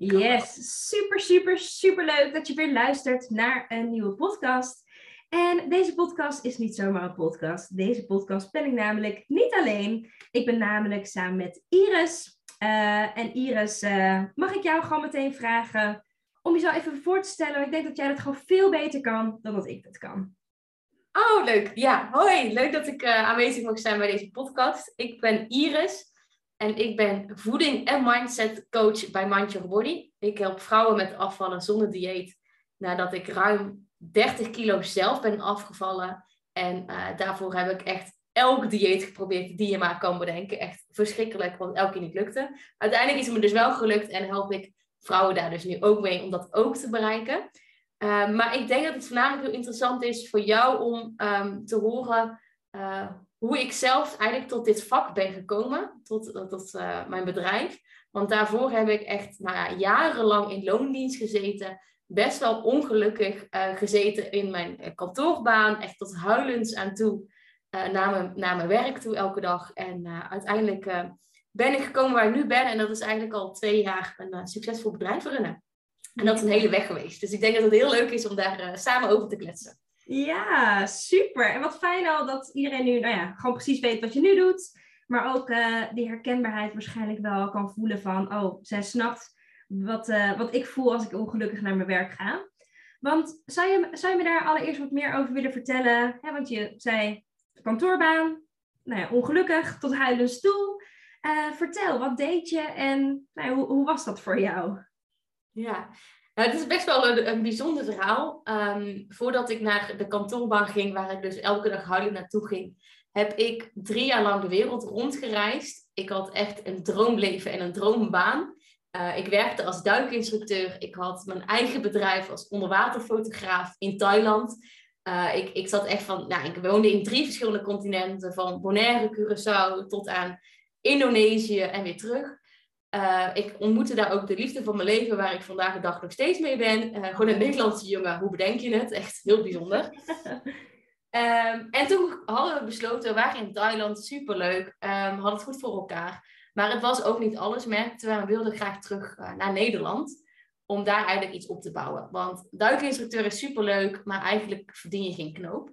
Yes, super, super, super leuk dat je weer luistert naar een nieuwe podcast. En deze podcast is niet zomaar een podcast. Deze podcast ben ik namelijk niet alleen. Ik ben namelijk samen met Iris. Uh, en Iris, uh, mag ik jou gewoon meteen vragen om jezelf even voor te stellen? Ik denk dat jij dat gewoon veel beter kan dan dat ik dat kan. Oh, leuk. Ja, hoi. Leuk dat ik uh, aanwezig mag zijn bij deze podcast. Ik ben Iris. En ik ben voeding- en mindset coach bij Mind Your Body. Ik help vrouwen met afvallen zonder dieet. Nadat ik ruim 30 kilo zelf ben afgevallen. En uh, daarvoor heb ik echt elk dieet geprobeerd die je maar kan bedenken. Echt verschrikkelijk, want elke keer niet lukte. Uiteindelijk is het me dus wel gelukt en help ik vrouwen daar dus nu ook mee om dat ook te bereiken. Uh, maar ik denk dat het voornamelijk heel interessant is voor jou om um, te horen uh, hoe ik zelf eigenlijk tot dit vak ben gekomen, tot, uh, mijn bedrijf. Want daarvoor heb ik echt nou ja, jarenlang in loondienst gezeten. Best wel ongelukkig uh, gezeten in mijn kantoorbaan. Echt tot huilens aan toe naar, mijn, naar mijn werk toe elke dag. En uiteindelijk ben ik gekomen waar ik nu ben. En dat is eigenlijk al twee jaar een succesvol bedrijf runnen. En dat is een hele weg geweest. Dus ik denk dat het heel leuk is om daar samen over te kletsen. Ja, super. En wat fijn al dat iedereen nu nou ja, gewoon precies weet wat je nu doet. Maar ook uh, die herkenbaarheid waarschijnlijk wel kan voelen van... oh, zij snapt wat, uh, wat ik voel als ik ongelukkig naar mijn werk ga. Want zou je, zou je me daar allereerst wat meer over willen vertellen? Want je zei kantoorbaan, nou ja, ongelukkig, tot huilens toe. Uh, vertel, wat deed je en nou hoe, hoe was dat voor jou? Ja, het is best wel een, bijzonder verhaal. Um, voordat ik naar de kantoorbaan ging, waar ik dus elke dag huilend naartoe ging, heb ik drie jaar lang de wereld rondgereisd. Ik had echt een droomleven en een droombaan. Uh, ik werkte als duikinstructeur. Ik had mijn eigen bedrijf als onderwaterfotograaf in Thailand. Uh, ik, ik zat echt van, nou, ik woonde in drie verschillende continenten, van Bonaire, Curaçao tot aan Indonesië en weer terug. Uh, ik ontmoette daar ook de liefde van mijn leven, waar ik vandaag de dag nog steeds mee ben. Uh, gewoon een Nederlandse jongen, hoe bedenk je het? Echt heel bijzonder. um, en toen hadden we besloten, we waren in Thailand, superleuk, um, hadden het goed voor elkaar. Maar het was ook niet alles, merkten we, we wilden graag terug uh, naar Nederland. Om daar eigenlijk iets op te bouwen. Want duikinstructeur is superleuk, maar eigenlijk verdien je geen knoop.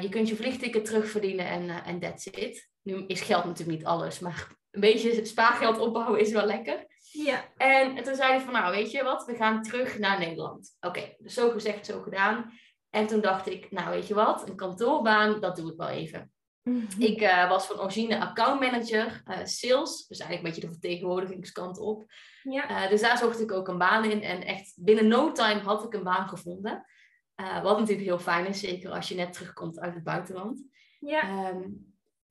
je kunt je vliegticket terugverdienen en, en that's it. Nu is geld natuurlijk niet alles, maar een beetje spaargeld opbouwen is wel lekker. Ja. En toen zei hij van, nou weet je wat, we gaan terug naar Nederland. Oké, okay, dus zo gezegd, zo gedaan. En toen dacht ik, nou weet je wat, een kantoorbaan, dat doe ik wel even. Mm -hmm. Ik uh, was van origine accountmanager, uh, sales, dus eigenlijk een beetje de vertegenwoordigingskant op. Ja. Uh, dus daar zocht ik ook een baan in en echt binnen no time had ik een baan gevonden. wat natuurlijk heel fijn is, zeker als je net terugkomt uit het buitenland. Ja. Um,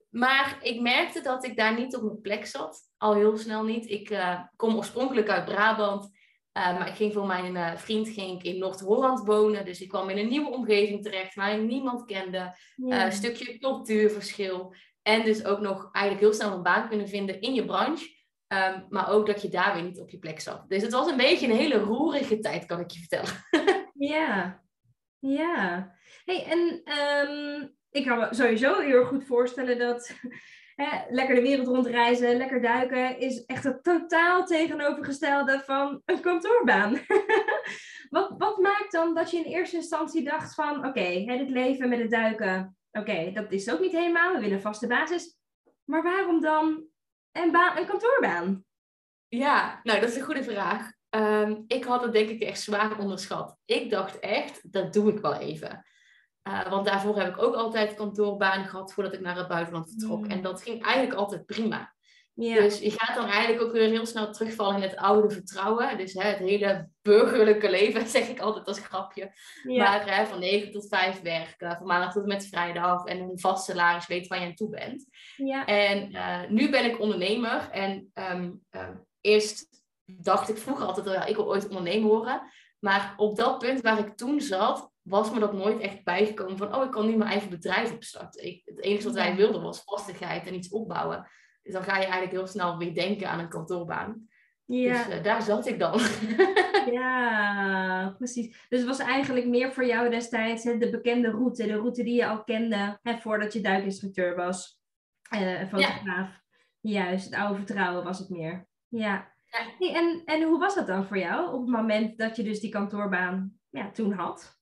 maar ik merkte dat ik daar niet op mijn plek zat. Al heel snel niet. Ik uh, kom oorspronkelijk uit Brabant. Uh, maar ik ging voor mijn uh, vriend ging ik in Noord-Holland wonen. Dus ik kwam in een nieuwe omgeving terecht waar ik niemand kende. Ja. Een stukje cultuurverschil. En dus ook nog eigenlijk heel snel een baan kunnen vinden in je branche. Um, maar ook dat je daar weer niet op je plek zat. Dus het was een beetje een hele roerige tijd, kan ik je vertellen. ja, ja. Hey, en um ik kan me sowieso heel goed voorstellen dat hè, lekker de wereld rondreizen, lekker duiken, is echt het totaal tegenovergestelde van een kantoorbaan. wat, wat maakt dan dat je in eerste instantie dacht van, oké, okay, dit leven met het duiken, oké, dat is ook niet helemaal, we willen een vaste basis. Maar waarom dan een, een kantoorbaan? Ja, nou, dat is een goede vraag. Um, ik had het denk ik echt zwaar onderschat. Ik dacht echt, dat doe ik wel even. Uh, want daarvoor heb ik ook altijd kantoorbaan gehad voordat ik naar het buitenland vertrok. Mm. En dat ging eigenlijk altijd prima. Dus je gaat dan eigenlijk ook weer heel snel terugvallen in het oude vertrouwen. Dus hè, het hele burgerlijke leven, zeg ik altijd als grapje. Maar hè, van 9 tot 5 werken, van maandag tot en met vrijdag en een vast salaris weten waar je aan toe bent. Ja. En uh, nu ben ik ondernemer en um, uh, eerst dacht ik vroeger altijd, ja, ik wil ooit ondernemer worden. Maar op dat punt waar ik toen zat, was me dat nooit echt bijgekomen van, oh, ik kan nu mijn eigen bedrijf opstarten. Ik, het enige wat wij wilden was vastigheid en iets opbouwen. Dus dan ga je eigenlijk heel snel weer denken aan een kantoorbaan. Ja. Dus uh, daar zat ik dan. ja, precies. Dus het was eigenlijk meer voor jou destijds hè, de bekende route, de route die je al kende hè, voordat je duikinstructeur was. Uh, fotograaf. Ja. Juist, het oude vertrouwen was het meer. Ja. ja. en, en hoe was dat dan voor jou op het moment dat je dus die kantoorbaan ja, toen had?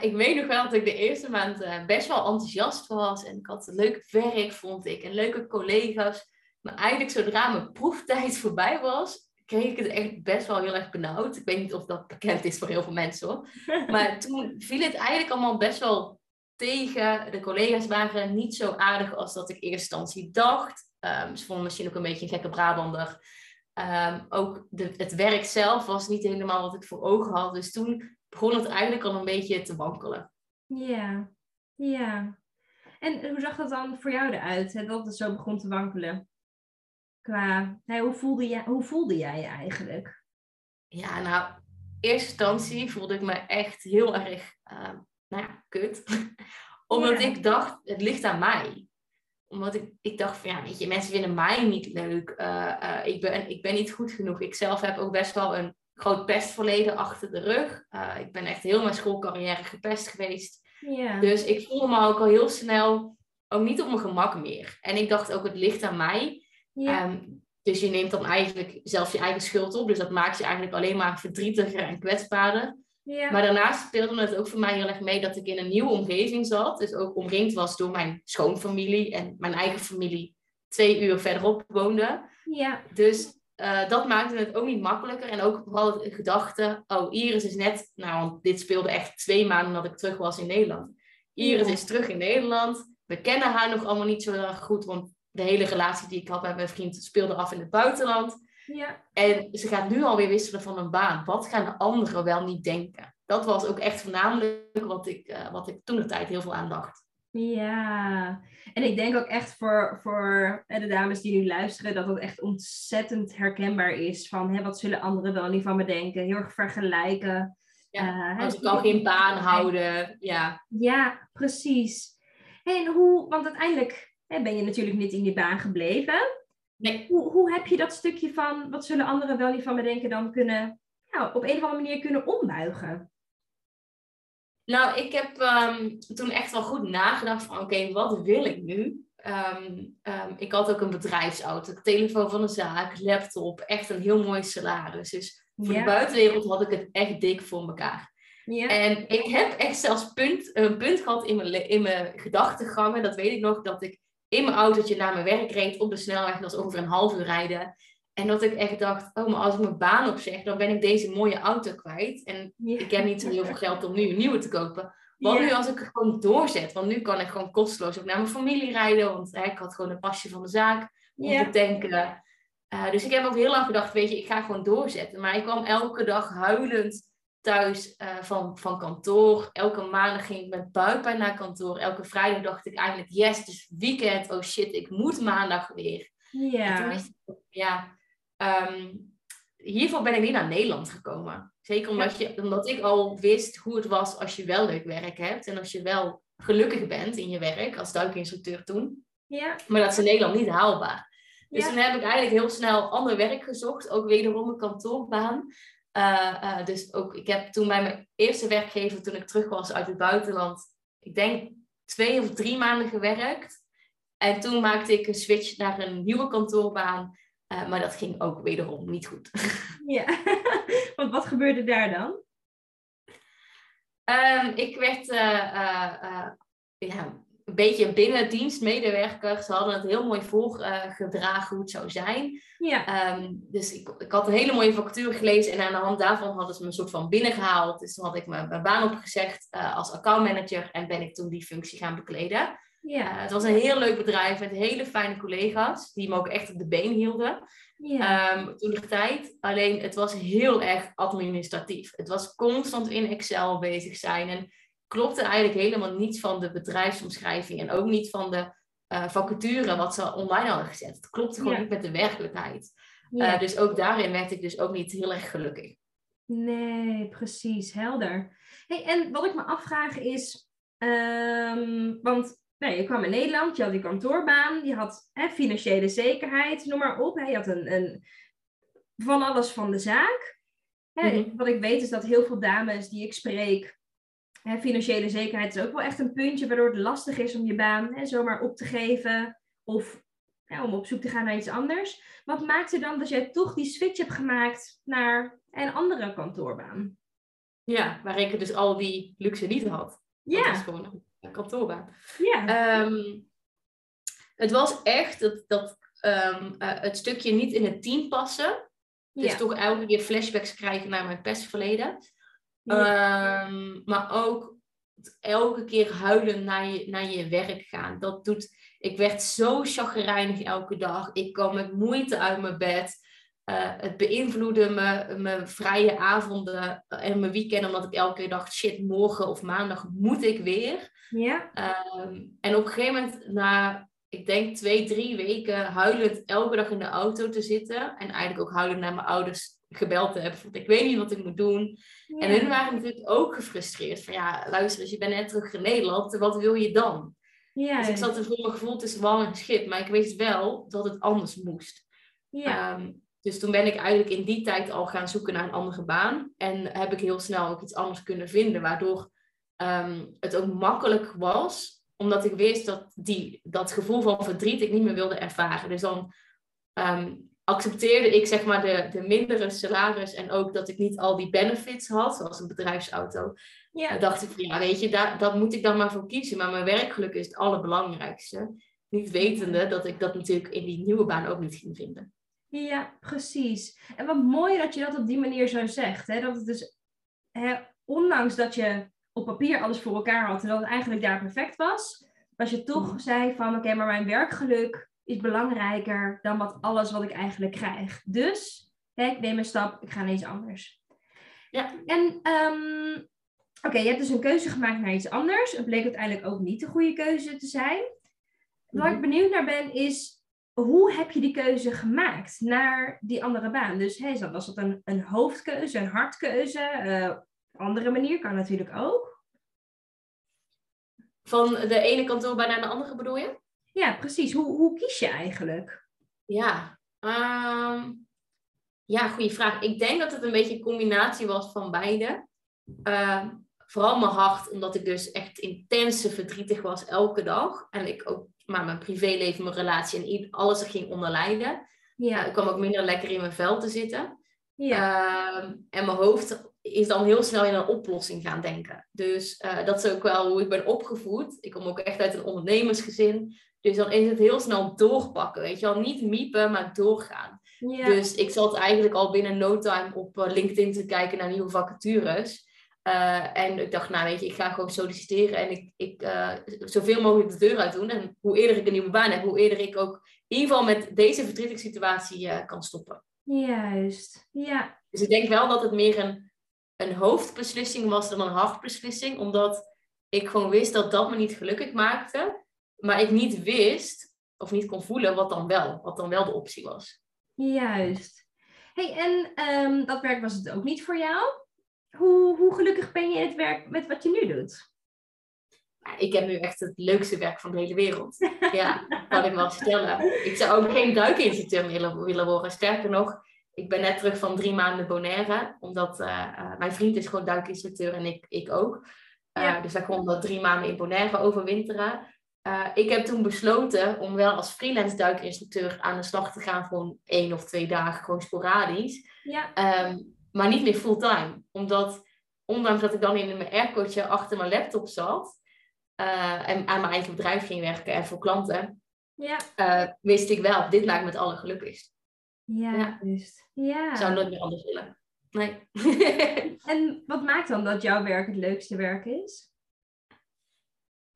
Ik weet nog wel dat ik de eerste maand uh, best wel enthousiast was. En ik had leuk werk, vond ik. En leuke collega's. Maar eigenlijk zodra mijn proeftijd voorbij was, kreeg ik het echt best wel heel erg benauwd. Ik weet niet of dat bekend is voor heel veel mensen hoor. Maar toen viel het eigenlijk allemaal best wel tegen. De collega's waren niet zo aardig als dat ik in eerste instantie dacht. Um, ze vonden misschien ook een beetje een gekke Brabander. Um, ook de, het werk zelf was niet helemaal wat ik voor ogen had. Dus toen begon het eigenlijk al een beetje te wankelen. Ja, ja. En hoe zag dat dan voor jou eruit, hè, dat het zo begon te wankelen? Qua, hoe, voelde jij, hoe voelde jij je eigenlijk? Ja, nou, in eerste instantie voelde ik me echt heel erg, uh, nou ja, kut. Omdat ik dacht, het ligt aan mij. Omdat ik, ik dacht van, ja, weet je, mensen vinden mij niet leuk. Uh, ik, ben, ik ben niet goed genoeg. Ik zelf heb ook best wel een groot pestverleden achter de rug. Uh, ik ben echt heel mijn schoolcarrière gepest geweest. Ja. Dus ik voelde me ook al heel snel ook niet op mijn gemak meer. En ik dacht ook, het ligt aan mij. Ehm, dus je neemt dan eigenlijk zelf je eigen schuld op. Dus dat maakt je eigenlijk alleen maar verdrietiger en kwetsbaarder. Ja. Maar daarnaast speelde het ook voor mij heel erg mee dat ik in een nieuwe omgeving zat. Dus ook omringd was door mijn schoonfamilie en mijn eigen familie twee uur verderop woonde. Ja. Dus uh, dat maakte het ook niet makkelijker. En ook vooral de gedachte, oh, Iris is net, nou, want dit speelde echt twee maanden dat ik terug was in Nederland. Iris is terug in Nederland. We kennen haar nog allemaal niet zo erg goed, want de hele relatie die ik had met mijn vriend speelde af in het buitenland. Ja. En ze gaat nu alweer wisselen van een baan. Wat gaan de anderen wel niet denken? Dat was ook echt voornamelijk wat ik, uh, wat ik toen de tijd heel veel aandacht. Ja, en ik denk ook echt voor, voor de dames die nu luisteren, dat het echt ontzettend herkenbaar is van hè, wat zullen anderen wel niet van me denken, heel erg vergelijken. Ja, uh, als ik al geen baan houden, ja. Ja, precies. En hoe, want uiteindelijk hè, ben je natuurlijk niet in die baan gebleven. Nee. Hoe, hoe heb je dat stukje van wat zullen anderen wel niet van me denken dan kunnen, nou, op een of andere manier kunnen ombuigen? Nou, ik heb um, toen echt wel goed nagedacht van oké, wat wil ik nu? Um, um, ik had ook een bedrijfsauto, telefoon van een zaak, laptop, echt een heel mooi salaris. Dus voor de buitenwereld had ik het echt dik voor elkaar. Ja. En ik heb echt zelfs punt, een punt gehad in mijn, in mijn gedachtegangen, dat weet ik nog, dat ik in mijn autootje naar mijn werk reed op de snelweg, dat was ongeveer een half uur rijden. En dat ik echt dacht, oh, maar als ik mijn baan opzeg, dan ben ik deze mooie auto kwijt. En ik heb niet zo heel veel geld om nu een nieuwe te kopen. Wat nu als ik het gewoon doorzet? Want nu kan ik gewoon kosteloos ook naar mijn familie rijden. Want hè, ik had gewoon een pasje van de zaak om te tanken. Uh, dus ik heb ook heel lang gedacht, weet je, ik ga gewoon doorzetten. Maar ik kwam elke dag huilend thuis uh, van, van kantoor. Elke maandag ging ik met buikpijn naar kantoor. Elke vrijdag dacht ik eigenlijk, yes, het is weekend. Oh shit, ik moet maandag weer. Ja. En toen wist ik, ja, Um, hiervoor ben ik niet naar Nederland gekomen. Zeker omdat, je, omdat ik al wist hoe het was als je wel leuk werk hebt. En als je wel gelukkig bent in je werk als duikinstructeur toen. Ja. Maar dat is in Nederland niet haalbaar. Dus toen heb ik eigenlijk heel snel ander werk gezocht. Ook wederom een kantoorbaan. Uh, uh, dus ook, ik heb toen bij mijn eerste werkgever, toen ik terug was uit het buitenland, ik denk twee of drie maanden gewerkt. En toen maakte ik een switch naar een nieuwe kantoorbaan. Uh, maar dat ging ook wederom niet goed. Ja, want wat gebeurde daar dan? Um, ik werd uh, uh, ja, een beetje binnendienstmedewerker. Ze hadden het heel mooi voorgedragen hoe het zou zijn. Ja. Um, dus ik, ik had een hele mooie factuur gelezen en aan de hand daarvan hadden ze me een soort van binnengehaald. Dus toen had ik mijn, mijn baan opgezegd als accountmanager en ben ik toen die functie gaan bekleden. Ja. Eh, het was een heel leuk bedrijf met hele fijne collega's, die me ook echt op de been hielden ja. um, toen de tijd. Alleen het was heel erg administratief. Het was constant in Excel bezig zijn en klopte eigenlijk helemaal niet van de bedrijfsomschrijving en ook niet van de uh, vacature wat ze online hadden gezet. Het klopte gewoon Ja. niet met de werkelijkheid. ja. Uh, dus ook daarin werd ik dus ook niet heel erg gelukkig. Nee, precies, helder. Hey, en wat ik me afvraag is, ehm, want nou, je kwam in Nederland, je had die kantoorbaan, je had hè, financiële zekerheid, noem maar op. Hè, je had een, een, van alles van de zaak. Hè, Mhm. Wat ik weet is dat heel veel dames die ik spreek, hè, financiële zekerheid is ook wel echt een puntje waardoor het lastig is om je baan hè, zomaar op te geven of hè, om op zoek te gaan naar iets anders. Wat maakte dan dat jij toch die switch hebt gemaakt naar een andere kantoorbaan? Ja, waar ik dus al die luxe niet had. Dat Ja, was gewoon een kantoorbaan. ja, Ehm, het was echt dat, dat ehm, eh, het stukje niet in het team passen. Dus ja. toch elke keer flashbacks krijgen naar mijn pestverleden. Ja. Ehm, maar ook elke keer huilen naar je, naar je werk gaan. Dat doet, ik werd zo chagrijnig elke dag. Ik kwam met moeite uit mijn bed. Eh, het beïnvloedde me, mijn vrije avonden en mijn weekend. Omdat ik elke keer dacht, shit, morgen of maandag moet ik weer. ja, Ehm, en op een gegeven moment, na ik denk twee, drie weken, huilend elke dag in de auto te zitten. En eigenlijk ook huilend naar mijn ouders gebeld te hebben. Want ik weet niet wat ik moet doen. En hun waren natuurlijk ook gefrustreerd. Van ja, luister eens, je bent net terug in Nederland. Wat wil je dan? ja, Dus ik zat er voor mijn gevoel tussen wal en schip. Maar ik wist wel dat het anders moest. ja, Ehm, dus toen ben ik eigenlijk in die tijd al gaan zoeken naar een andere baan. En heb ik heel snel ook iets anders kunnen vinden. Waardoor ehm, het ook makkelijk was. Omdat ik wist dat die, dat gevoel van verdriet ik niet meer wilde ervaren. Dus dan ehm, accepteerde ik zeg maar de, de mindere salaris. En ook dat ik niet al die benefits had. Zoals een bedrijfsauto. ja, Dan dacht ik van ja weet je, daar, dat moet ik dan maar voor kiezen. Maar mijn werkgeluk is het allerbelangrijkste. Niet wetende dat ik dat natuurlijk in die nieuwe baan ook niet ging vinden. Ja, precies. En wat mooi dat je dat op die manier zo zegt. Hè? Dat het dus, hè, ondanks dat je op papier alles voor elkaar had en dat het eigenlijk daar perfect was, was je toch Mhm. zei van oké, maar mijn werkgeluk is belangrijker dan wat alles wat ik eigenlijk krijg. Dus hè, ik neem een stap, ik ga naar iets anders. Ja. En ehm, oké, je hebt dus een keuze gemaakt naar iets anders. Het bleek uiteindelijk ook niet de goede keuze te zijn. Waar Mhm. ik benieuwd naar ben is, hoe heb je die keuze gemaakt naar die andere baan? Dus hey, was dat een, een hoofdkeuze, een hartkeuze? eh andere manier kan natuurlijk ook. Van de ene kantoorbaan naar de andere bedoel je? Ja, precies. Hoe, hoe kies je eigenlijk? Ja, ehm, ja, goede vraag. Ik denk dat het een beetje een combinatie was van beide. Ehm, vooral mijn hart, omdat ik dus echt intense verdrietig was elke dag. En ik ook, maar mijn privéleven, mijn relatie en alles er ging onder lijden. Ja, Eh, ik kwam ook minder lekker in mijn vel te zitten. ja, Ehm, en mijn hoofd is dan heel snel in een oplossing gaan denken. Dus eh, dat is ook wel hoe ik ben opgevoed. Ik kom ook echt uit een ondernemersgezin. Dus dan is het heel snel doorpakken, weet je wel. Niet miepen, maar doorgaan. ja, Dus ik zat eigenlijk al binnen no time op eh, LinkedIn te kijken naar nieuwe vacatures. Eh, en ik dacht, nou weet je, ik ga gewoon solliciteren en ik, ik eh, zoveel mogelijk de deur uit doen. En hoe eerder ik een nieuwe baan heb, hoe eerder ik ook in ieder geval met deze verdrietige situatie eh, kan stoppen. juist. Ja, Dus ik denk wel dat het meer een, een hoofdbeslissing was dan een hartbeslissing. Omdat ik gewoon wist dat dat me niet gelukkig maakte. Maar ik niet wist, of niet kon voelen, wat dan wel. Wat dan wel de optie was. juist. hey, en ehm, dat werk was het ook niet voor jou? Hoe, hoe gelukkig ben je in het werk met wat je nu doet? Ja, Ik heb nu echt het leukste werk van de hele wereld. Ja, kan ik wel vertellen. Ik zou ook geen duikinstructeur willen, willen worden. Sterker nog, ik ben net terug van drie maanden Bonaire. Omdat eh, eh, mijn vriend is gewoon duikinstructeur en ik, ik ook. Eh, Ja. Dus wij konden drie maanden in Bonaire overwinteren. Ik heb toen besloten om wel als freelance duikinstructeur aan de slag te gaan. Gewoon één of twee dagen, gewoon sporadisch. Ja, Ehm, maar niet meer fulltime. Omdat, ondanks dat ik dan in mijn aircootje achter mijn laptop zat... eh, en aan mijn eigen bedrijf ging werken en voor klanten... ja, eh, wist ik wel, dit maakt me het allergelukkigst. juist. Ja. Ik zou nooit meer anders willen. Nee. En wat maakt dan dat jouw werk het leukste werk is?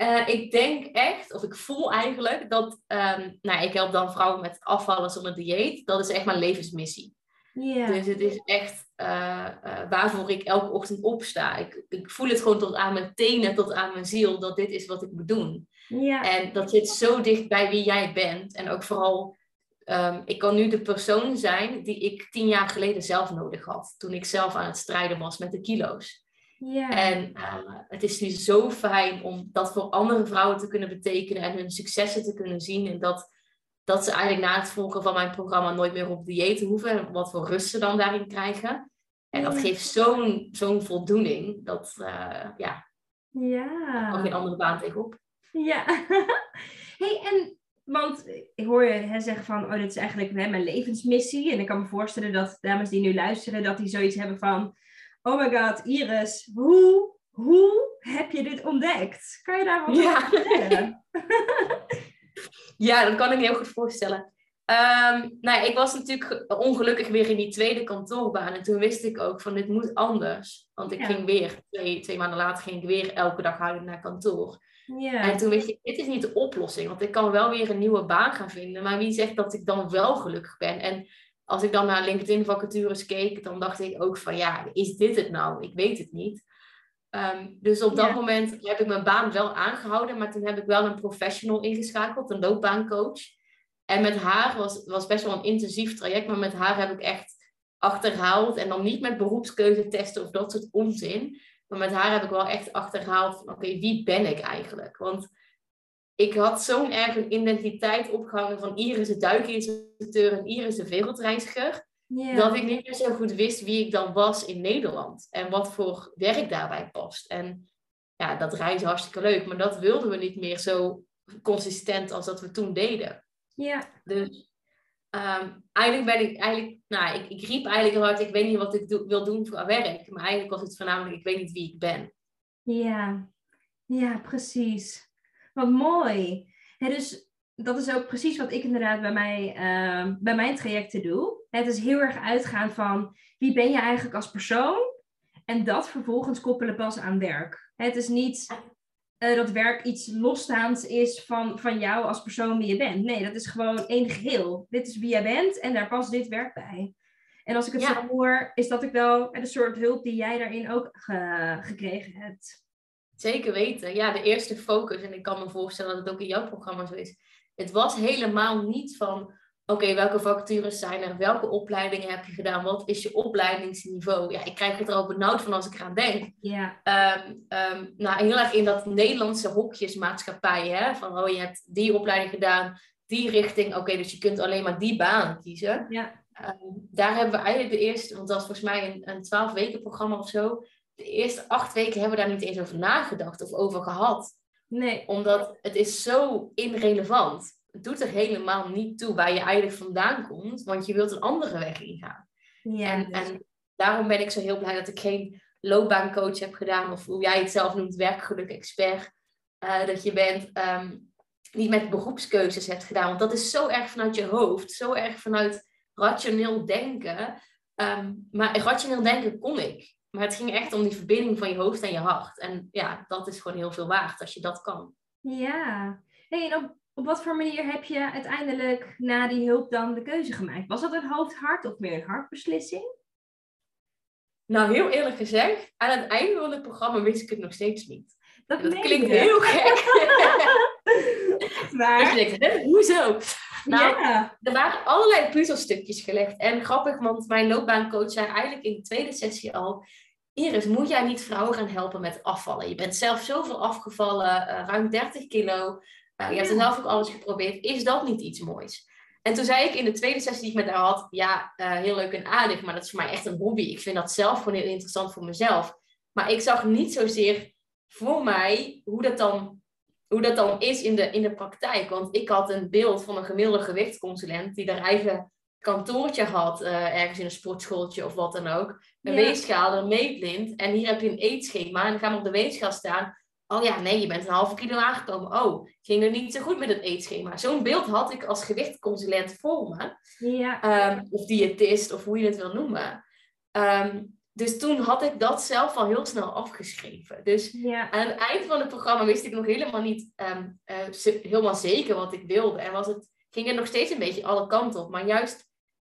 Uh, ik denk echt, of ik voel eigenlijk, dat um, nou, ik help dan vrouwen met afvallen zonder dieet. Dat is echt mijn levensmissie. Yeah. Dus het is echt uh, uh, waarvoor ik elke ochtend opsta. Ik, ik voel het gewoon tot aan mijn tenen, tot aan mijn ziel, dat dit is wat ik moet doen. Yeah. En dat zit zo dicht bij wie jij bent. En ook vooral, um, ik kan nu de persoon zijn die ik tien jaar geleden zelf nodig had. Toen ik zelf aan het strijden was met de kilo's. En uh, het is nu zo fijn om dat voor andere vrouwen te kunnen betekenen en hun successen te kunnen zien. En dat, dat ze eigenlijk na het volgen van mijn programma nooit meer op dieet hoeven. En wat voor rust ze dan daarin krijgen. En dat geeft zo'n zo'n voldoening. Dat, uh, ja, ja. kan geen andere baan tegenop. Ja. hey, en want ik hoor je hè, zeggen van, oh, dit is eigenlijk hè, mijn levensmissie. En ik kan me voorstellen dat dames die nu luisteren, dat die zoiets hebben van, oh my god, Iris, hoe, hoe heb je dit ontdekt? Kan je daar wat ja. over vertellen? ja, dat kan ik me heel goed voorstellen. Um, nou, ik was natuurlijk ongelukkig weer in die tweede kantoorbaan. En toen wist ik ook van dit moet anders. Want ik ging weer, twee, twee maanden later ging ik weer elke dag houden naar kantoor. Ja. En toen wist ik, dit is niet de oplossing. Want ik kan wel weer een nieuwe baan gaan vinden. Maar wie zegt dat ik dan wel gelukkig ben? En als ik dan naar LinkedIn vacatures keek, dan dacht ik ook van ja, is dit het nou? Ik weet het niet. Um, dus op dat moment heb ik mijn baan wel aangehouden, maar toen heb ik wel een professional ingeschakeld, een loopbaancoach. En met haar was, was best wel een intensief traject, maar met haar heb ik echt achterhaald. En dan niet met beroepskeuze testen of dat soort onzin. Maar met haar heb ik wel echt achterhaald van oké, wie ben ik eigenlijk? Want ik had zo'n erg een identiteit opgehangen van Iris de duikinstructeur en Iris de wereldreiziger. Dat ik niet meer zo goed wist wie ik dan was in Nederland. En wat voor werk daarbij past. En ja, dat reizen hartstikke leuk. Maar dat wilden we niet meer zo consistent als dat we toen deden. Ja. Dus um, eigenlijk ben ik eigenlijk, nou, ik, ik riep eigenlijk heel hard, ik weet niet wat ik do wil doen voor werk. Maar eigenlijk was het voornamelijk, ik weet niet wie ik ben. Ja, ja, precies. Wat mooi. dus dat is ook precies wat ik inderdaad bij, mij, uh, bij mijn trajecten doe. Het is heel erg uitgaan van wie ben je eigenlijk als persoon en dat vervolgens koppelen pas aan werk. Het is niet uh, dat werk iets losstaands is van, van jou als persoon wie je bent. Nee, dat is gewoon één geheel. Dit is wie jij bent en daar past dit werk bij. En als ik het zo hoor, is dat ik wel de soort hulp die jij daarin ook gekregen hebt. Zeker weten. Ja, de eerste focus, en ik kan me voorstellen dat het ook in jouw programma zo is. Het was helemaal niet van, oké, welke vacatures zijn er? Welke opleidingen heb je gedaan? Wat is je opleidingsniveau? Ja, ik krijg het er al benauwd van als ik eraan denk. Ja. Um, um, nou, heel erg in dat Nederlandse hokjesmaatschappij, hè? Van, oh, je hebt die opleiding gedaan, die richting. Oké, dus je kunt alleen maar die baan kiezen. Ja. Um, daar hebben we eigenlijk de eerste, want dat was volgens mij een, 12 weken programma of zo de eerste acht weken hebben we daar niet eens over nagedacht of over gehad. Nee. Omdat het is zo irrelevant. Het doet er helemaal niet toe waar je eigenlijk vandaan komt, want je wilt een andere weg ingaan. Ja, en, dus- en daarom ben ik zo heel blij dat ik geen loopbaancoach heb gedaan, of hoe jij het zelf noemt, werkgeluk-expert. Uh, dat je bent um, niet met beroepskeuzes hebt gedaan, want dat is zo erg vanuit je hoofd, zo erg vanuit rationeel denken. Um, maar rationeel denken kon ik. Maar het ging echt om die verbinding van je hoofd en je hart. En ja, dat is gewoon heel veel waard als je dat kan. Ja. Hey, en op, op wat voor manier heb je uiteindelijk na die hulp dan de keuze gemaakt? Was dat een hoofd-hart of meer een hartbeslissing? Nou, heel eerlijk gezegd, aan het einde van het programma wist ik het nog steeds niet. Dat, dat klinkt heel gek. maar... Dus ik, hoezo? Nou, ja. er waren allerlei puzzelstukjes gelegd. En grappig, want mijn loopbaancoach zei eigenlijk in de tweede sessie al... Iris, moet jij niet vrouwen gaan helpen met afvallen? Je bent zelf zoveel afgevallen, uh, ruim 30 kilo. Uh, je hebt er zelf ook alles geprobeerd. Is dat niet iets moois? En toen zei ik in de tweede sessie die ik met haar had, ja, uh, heel leuk en aardig, maar dat is voor mij echt een hobby. Ik vind dat zelf gewoon heel interessant voor mezelf. Maar ik zag niet zozeer voor mij hoe dat dan, hoe dat dan is in de, in de praktijk. Want ik had een beeld van een gemiddelde gewichtsconsulent die daar eigen kantoortje had, uh, ergens in een sportschooltje of wat dan ook. Een ja. weegschaal, een meetblind. En hier heb je een eetschema. En dan gaan we op de weegschaal staan. Oh ja, nee, je bent een halve kilo aangekomen. Oh, ging er niet zo goed met het eetschema. Zo'n beeld had ik als gewichtconsulent voor me. Ja. Um, of diëtist, of hoe je het wil noemen. Um, dus toen had ik dat zelf al heel snel afgeschreven. Dus Ja. aan het eind van het programma wist ik nog helemaal niet ehm, eh, helemaal zeker wat ik wilde. En was het, ging het nog steeds een beetje alle kanten op. Maar juist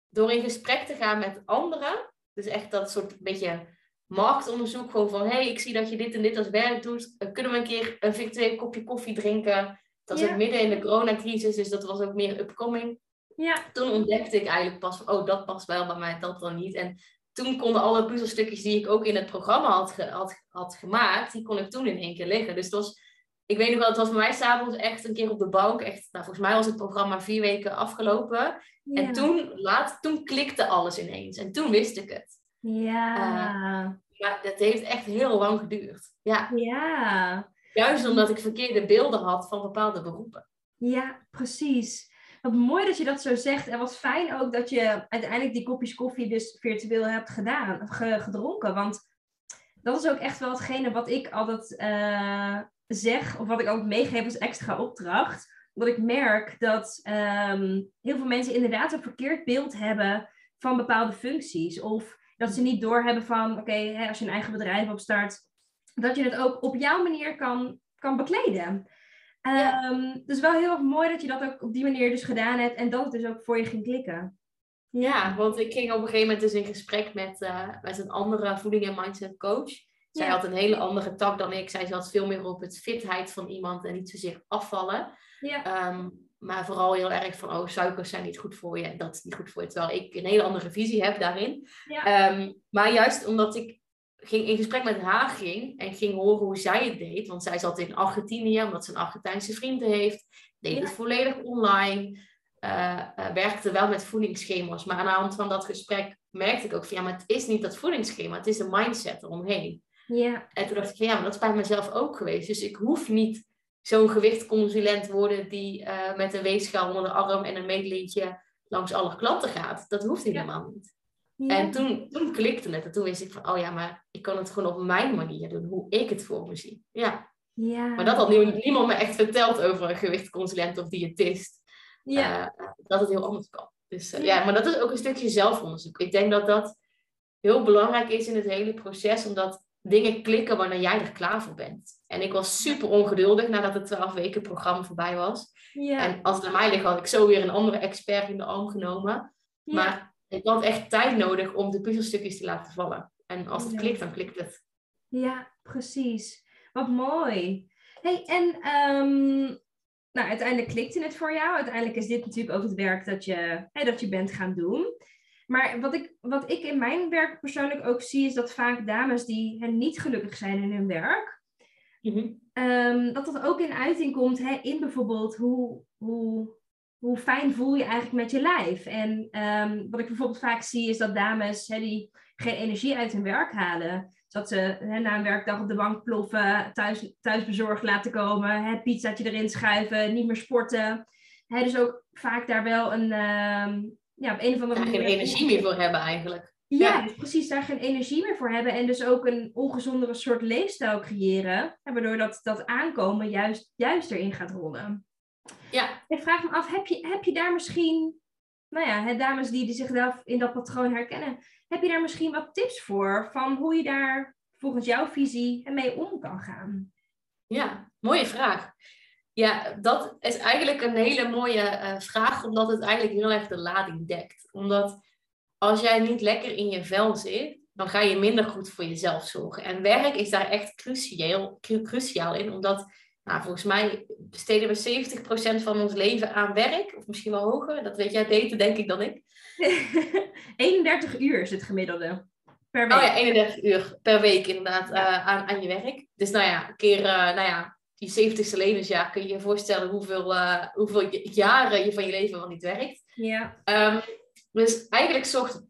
door in gesprek te gaan met anderen, dus echt dat soort beetje marktonderzoek, gewoon van hé, hey, ik zie dat je dit en dit als werk doet. Eh, kunnen we een keer een virtueel kopje koffie drinken? Dat was Ja. ook midden in de coronacrisis, dus dat was ook meer upcoming Ja. toen ontdekte ik eigenlijk pas van, oh, dat past wel bij mij, dat dan niet. En toen konden alle puzzelstukjes die ik ook in het programma had, ge- had, had gemaakt, die kon ik toen in één keer liggen. Dus het was, ik weet nog wel, het was voor mij s'avonds echt een keer op de bank. Echt, nou, volgens mij was het programma vier weken afgelopen. Ja. En toen, laat, toen klikte alles ineens. En toen wist ik het. Ja. Maar dat heeft echt heel lang geduurd. Ja, ja. juist omdat ik verkeerde beelden had van bepaalde beroepen. Ja, precies. Wat mooi dat je dat zo zegt. En wat fijn ook dat je uiteindelijk die kopjes koffie dus virtueel hebt gedaan, gedronken. Want dat is ook echt wel hetgene wat ik altijd eh, zeg, of wat ik ook meegeef als extra opdracht. Dat ik merk dat ehm, heel veel mensen inderdaad een verkeerd beeld hebben van bepaalde functies. Of dat ze niet doorhebben van, oké, als je een eigen bedrijf opstart, dat je het ook op jouw manier kan, kan bekleden. Ja. Ehm, dus wel heel erg mooi dat je dat ook op die manier dus gedaan hebt en dat het dus ook voor je ging klikken. Ja, want ik ging op een gegeven moment dus in gesprek met, eh, met een andere voeding- en mindset coach. Zij had een hele andere tak dan ik. Zij zat veel meer op het fitheid van iemand en niet zozeer afvallen. Ja, Ehm, maar vooral heel erg van, oh, suikers zijn niet goed voor je. En dat is niet goed voor je. Terwijl ik een hele andere visie heb daarin. ja, Ehm, maar juist omdat ik ging, in gesprek met haar ging en ging horen hoe zij het deed. Want zij zat in Argentinië, omdat ze een Argentijnse vrienden heeft. Deed Ja. het volledig online. eh, eh, werkte wel met voedingsschema's. Maar aan de hand van dat gesprek merkte ik ook van... Ja, maar het is niet dat voedingsschema. Het is de mindset eromheen. Ja, En toen dacht ik van ja, maar dat is bij mezelf ook geweest. Dus ik hoef niet zo'n gewichtconsulent worden die eh, met een weegschaal onder de arm en een meetlintje langs alle klanten gaat. Dat hoeft Ja. helemaal niet. ja. En toen, toen klikte het. En toen wist ik van, oh ja, maar ik kan het gewoon op mijn manier doen, hoe ik het voor me zie. Ja, ja. maar dat had nie- niemand me echt verteld over een gewichtconsulent of diëtist. Ja, eh, dat het heel anders kan. Dus eh, Ja. ja, maar dat is ook een stukje zelfonderzoek. Ik denk dat dat heel belangrijk is in het hele proces, omdat dingen klikken wanneer jij er klaar voor bent. En ik was super ongeduldig nadat het 12 weken programma voorbij was. ja, En als het aan mij ligt, had ik zo weer een andere expert in de arm genomen. ja. Maar ik had echt tijd nodig om de puzzelstukjes te laten vallen. En als het Ja. klikt, dan klikt het. Ja, precies. Wat mooi. Hey, en ehm, nou, uiteindelijk klikte het voor jou. Uiteindelijk is dit natuurlijk ook het werk dat je, dat je bent gaan doen. Maar wat ik, wat ik in mijn werk persoonlijk ook zie, is dat vaak dames die hè, niet gelukkig zijn in hun werk, Mhm. Ehm, dat dat ook in uiting komt hè, in bijvoorbeeld hoe, hoe, hoe fijn voel je eigenlijk met je lijf. En ehm, wat ik bijvoorbeeld vaak zie is dat dames hè, die geen energie uit hun werk halen. Dat ze hè, na een werkdag op de bank ploffen, thuis, thuis bezorgd laten komen, hè, pizzaatje erin schuiven, niet meer sporten. Hè, dus ook vaak daar wel een, ehm, ja, op een of andere Daar geen manier... energie meer voor hebben eigenlijk. Ja, Ja. dus precies daar geen energie meer voor hebben. En dus ook een ongezondere soort leefstijl creëren. Waardoor dat, dat aankomen juist, juist erin gaat rollen. Ja, Ik vraag me af, heb je, heb je daar misschien... Nou ja, hè, dames die, die zich daar in dat patroon herkennen. Heb je daar misschien wat tips voor? Van hoe je daar volgens jouw visie mee om kan gaan? ja, mooie vraag. Ja, dat is eigenlijk een hele mooie eh, vraag, omdat het eigenlijk heel erg de lading dekt. Omdat als jij niet lekker in je vel zit, dan ga je minder goed voor jezelf zorgen. En werk is daar echt cruciaal, cru- cruciaal in, omdat nou, volgens mij besteden we 70% van ons leven aan werk, of misschien wel hoger. Dat weet jij beter, denk ik, dan ik. 31 uur is het gemiddelde per week. Oh ja, 31 uur per week inderdaad eh, aan, aan je werk. Dus nou ja, een keer, eh, nou ja, die 70ste levensjaar kun je je voorstellen hoeveel, eh, hoeveel jaren je van je leven wel niet werkt. Ja, Ehm, dus eigenlijk zorgt,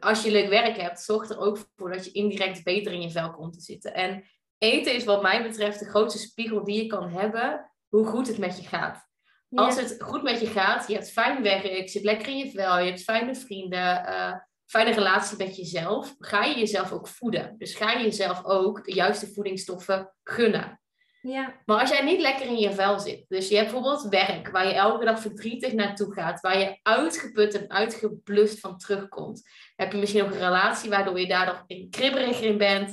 als je leuk werk hebt, zorgt er ook voor dat je indirect beter in je vel komt te zitten. En eten is wat mij betreft de grootste spiegel die je kan hebben, hoe goed het met je gaat. ja, Als het goed met je gaat, je hebt fijn werk, je zit lekker in je vel, je hebt fijne vrienden, eh, fijne relatie met jezelf, ga je jezelf ook voeden. Dus ga je jezelf ook de juiste voedingsstoffen gunnen. Ja. Maar als jij niet lekker in je vel zit, dus je hebt bijvoorbeeld werk waar je elke dag verdrietig naartoe gaat, waar je uitgeput en uitgeblust van terugkomt, heb je misschien ook een relatie waardoor je daardoor in kribberiger in bent.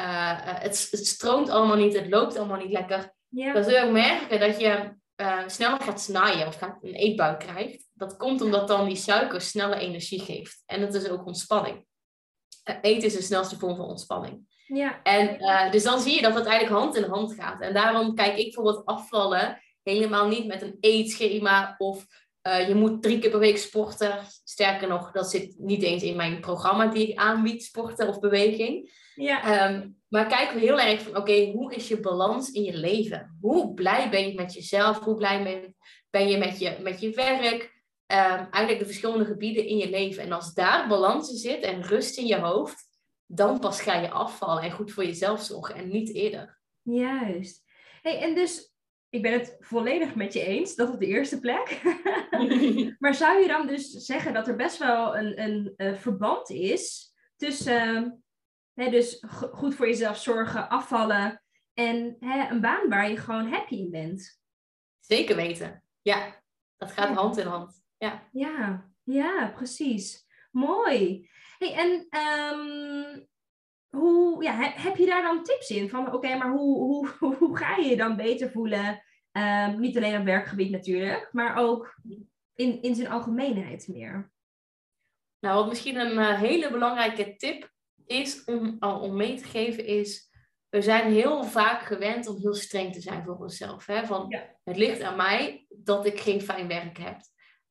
Uh, het, het, stroomt allemaal niet, het loopt allemaal niet lekker. Ja. Dan zul je ook merken dat je uh, sneller gaat snijden of gaat een eetbui krijgt. Dat komt omdat dan die suiker snelle energie geeft. En dat is ook ontspanning. Uh, eten is de snelste vorm van ontspanning. Ja. En uh, dus dan zie je dat het eigenlijk hand in hand gaat. En daarom kijk ik bijvoorbeeld afvallen helemaal niet met een eetschema of uh, je moet drie keer per week sporten. Sterker nog, dat zit niet eens in mijn programma die ik aanbied, sporten of beweging. Ja. Um, maar kijk we heel erg van, oké, okay, hoe is je balans in je leven? Hoe blij ben je met jezelf? Hoe blij ben, ben je met je, met je werk? Um, eigenlijk de verschillende gebieden in je leven. En als daar balans in zit en rust in je hoofd, dan pas ga je afvallen en goed voor jezelf zorgen en niet eerder. Juist. Hey, en dus, ik ben het volledig met je eens, dat op de eerste plek. maar zou je dan dus zeggen dat er best wel een, een, een verband is tussen hè, dus goed voor jezelf zorgen, afvallen en hè, een baan waar je gewoon happy in bent? Zeker weten. Ja, dat gaat Ja. hand in hand. Ja. Ja, ja, precies. Mooi. Hey, en ehm, hoe, ja, he- heb je daar dan tips in? Van oké, maar hoe, hoe, hoe ga je je dan beter voelen? Ehm, niet alleen op werkgebied natuurlijk, maar ook in, in zijn algemeenheid meer. Nou, wat misschien een eh, hele belangrijke tip is om, al om mee te geven is... We zijn heel vaak gewend om heel streng te zijn voor onszelf. Hè? Van, Ja. Het ligt aan mij dat ik geen fijn werk heb.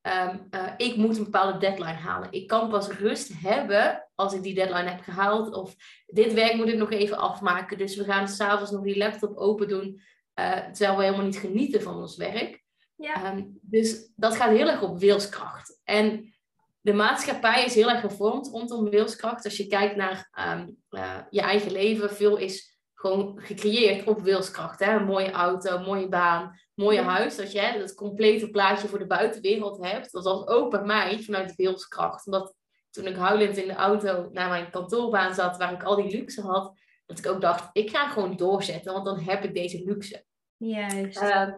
Ehm, eh, ik moet een bepaalde deadline halen. Ik kan pas rust hebben als ik die deadline heb gehaald. Of dit werk moet ik nog even afmaken. Dus we gaan s'avonds nog die laptop open doen. eh, terwijl we helemaal niet genieten van ons werk. Ja, Ehm, dus dat gaat heel erg op wilskracht. En de maatschappij is heel erg gevormd rondom wilskracht. Als je kijkt naar ehm, eh, je eigen leven, veel is gewoon gecreëerd op wilskracht. Hè? Een mooie auto, een mooie baan, mooie huis. Dat je dat complete plaatje voor de buitenwereld hebt. Dat was ook bij mij vanuit wilskracht. Omdat toen ik huilend in de auto naar mijn kantoorbaan zat, waar ik al die luxe had, dat ik ook dacht, ik ga gewoon doorzetten, want dan heb ik deze luxe. juist. Ehm,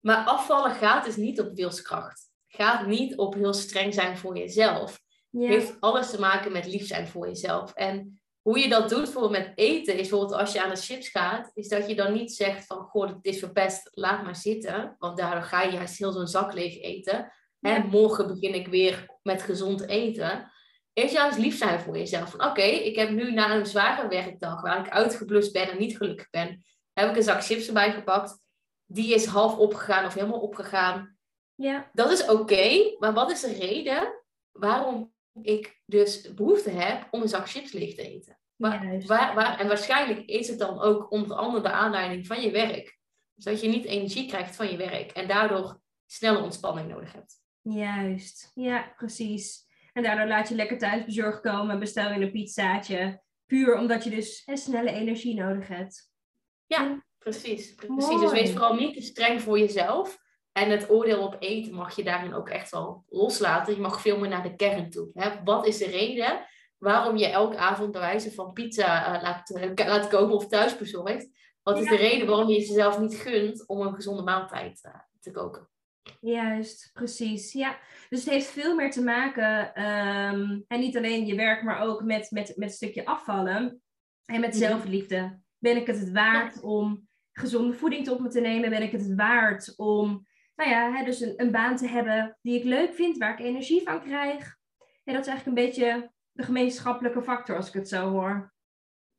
maar afvallen gaat dus niet op wilskracht. Gaat niet op heel streng zijn voor jezelf. ja. Heeft alles te maken met lief zijn voor jezelf. En hoe je dat doet bijvoorbeeld met eten, is bijvoorbeeld als je aan de chips gaat, is dat je dan niet zegt van, goh, dit is verpest, laat maar zitten. Want daardoor ga je juist heel zo'n zak leeg eten. Ja. En morgen begin ik weer met gezond eten. Is juist lief zijn voor jezelf. Van oké, ik heb nu na een zware werkdag, waar ik uitgeblust ben en niet gelukkig ben, heb ik een zak chips erbij gepakt. Die is half opgegaan of helemaal opgegaan. ja. Dat is oké, maar wat is de reden waarom ik dus behoefte heb om een zak chips leeg te eten? Juist. waar, waar, en waarschijnlijk is het dan ook onder andere de aanleiding van je werk. Dus dat je niet energie krijgt van je werk en daardoor snelle ontspanning nodig hebt. Juist, ja, precies. En daardoor laat je lekker thuis bezorgd komen en bestel je een pizzaatje. Puur omdat je dus hè, snelle energie nodig hebt. Ja, precies. precies. Mooi. Dus wees vooral niet te streng voor jezelf. En het oordeel op eten mag je daarin ook echt wel loslaten. Je mag veel meer naar de kern toe. Hè? Wat is de reden waarom je elke avond bij wijze van pizza eh, laat, laat kopen of thuis bezorgt? Wat is Ja. de reden waarom je jezelf niet gunt om een gezonde maaltijd eh, te koken? Juist, precies. Ja, dus het heeft veel meer te maken, ehm, en niet alleen je werk, maar ook met, met, met een stukje afvallen en met Mhm. zelfliefde. Ben ik het het waard om gezonde voeding tot me te nemen? Ben ik het het waard om, nou ja, hè, dus een, een baan te hebben die ik leuk vind, waar ik energie van krijg? En dat is eigenlijk een beetje de gemeenschappelijke factor, als ik het zo hoor.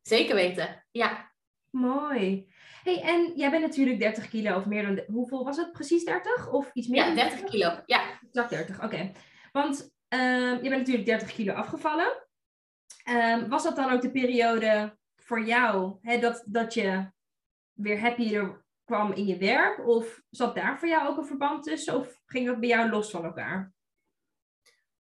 Zeker weten. Ja, Mooi. Hey, en jij bent natuurlijk 30 kilo of meer dan... de- Hoeveel was het? Precies 30? Of iets meer ja dan 30 kilo. Ja. Exact 30, oké. Want ehm, je bent natuurlijk 30 kilo afgevallen. Ehm, was dat dan ook de periode voor jou hè, dat, dat je weer happier kwam in je werk? Of zat daar voor jou ook een verband tussen? Of ging dat bij jou los van elkaar?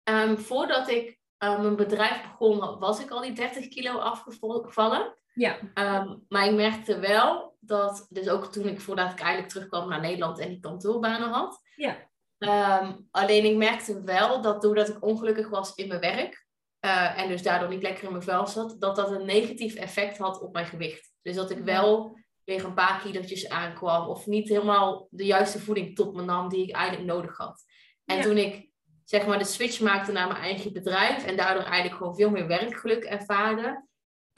Ehm, voordat ik eh, mijn bedrijf begon, was ik al die 30 kilo afgevallen. Ja, Ehm, maar ik merkte wel dat, dus ook toen ik voordat ik eigenlijk terugkwam naar Nederland en die kantoorbanen had. Ja. Ehm, alleen ik merkte wel dat doordat ik ongelukkig was in mijn werk eh, en dus daardoor niet lekker in mijn vel zat, dat dat een negatief effect had op mijn gewicht. Dus dat ik wel weer een paar kilootjes aankwam. Of niet helemaal de juiste voeding tot me nam die ik eigenlijk nodig had. En toen ik zeg maar de switch maakte naar mijn eigen bedrijf en daardoor eigenlijk gewoon veel meer werkgeluk ervaarde,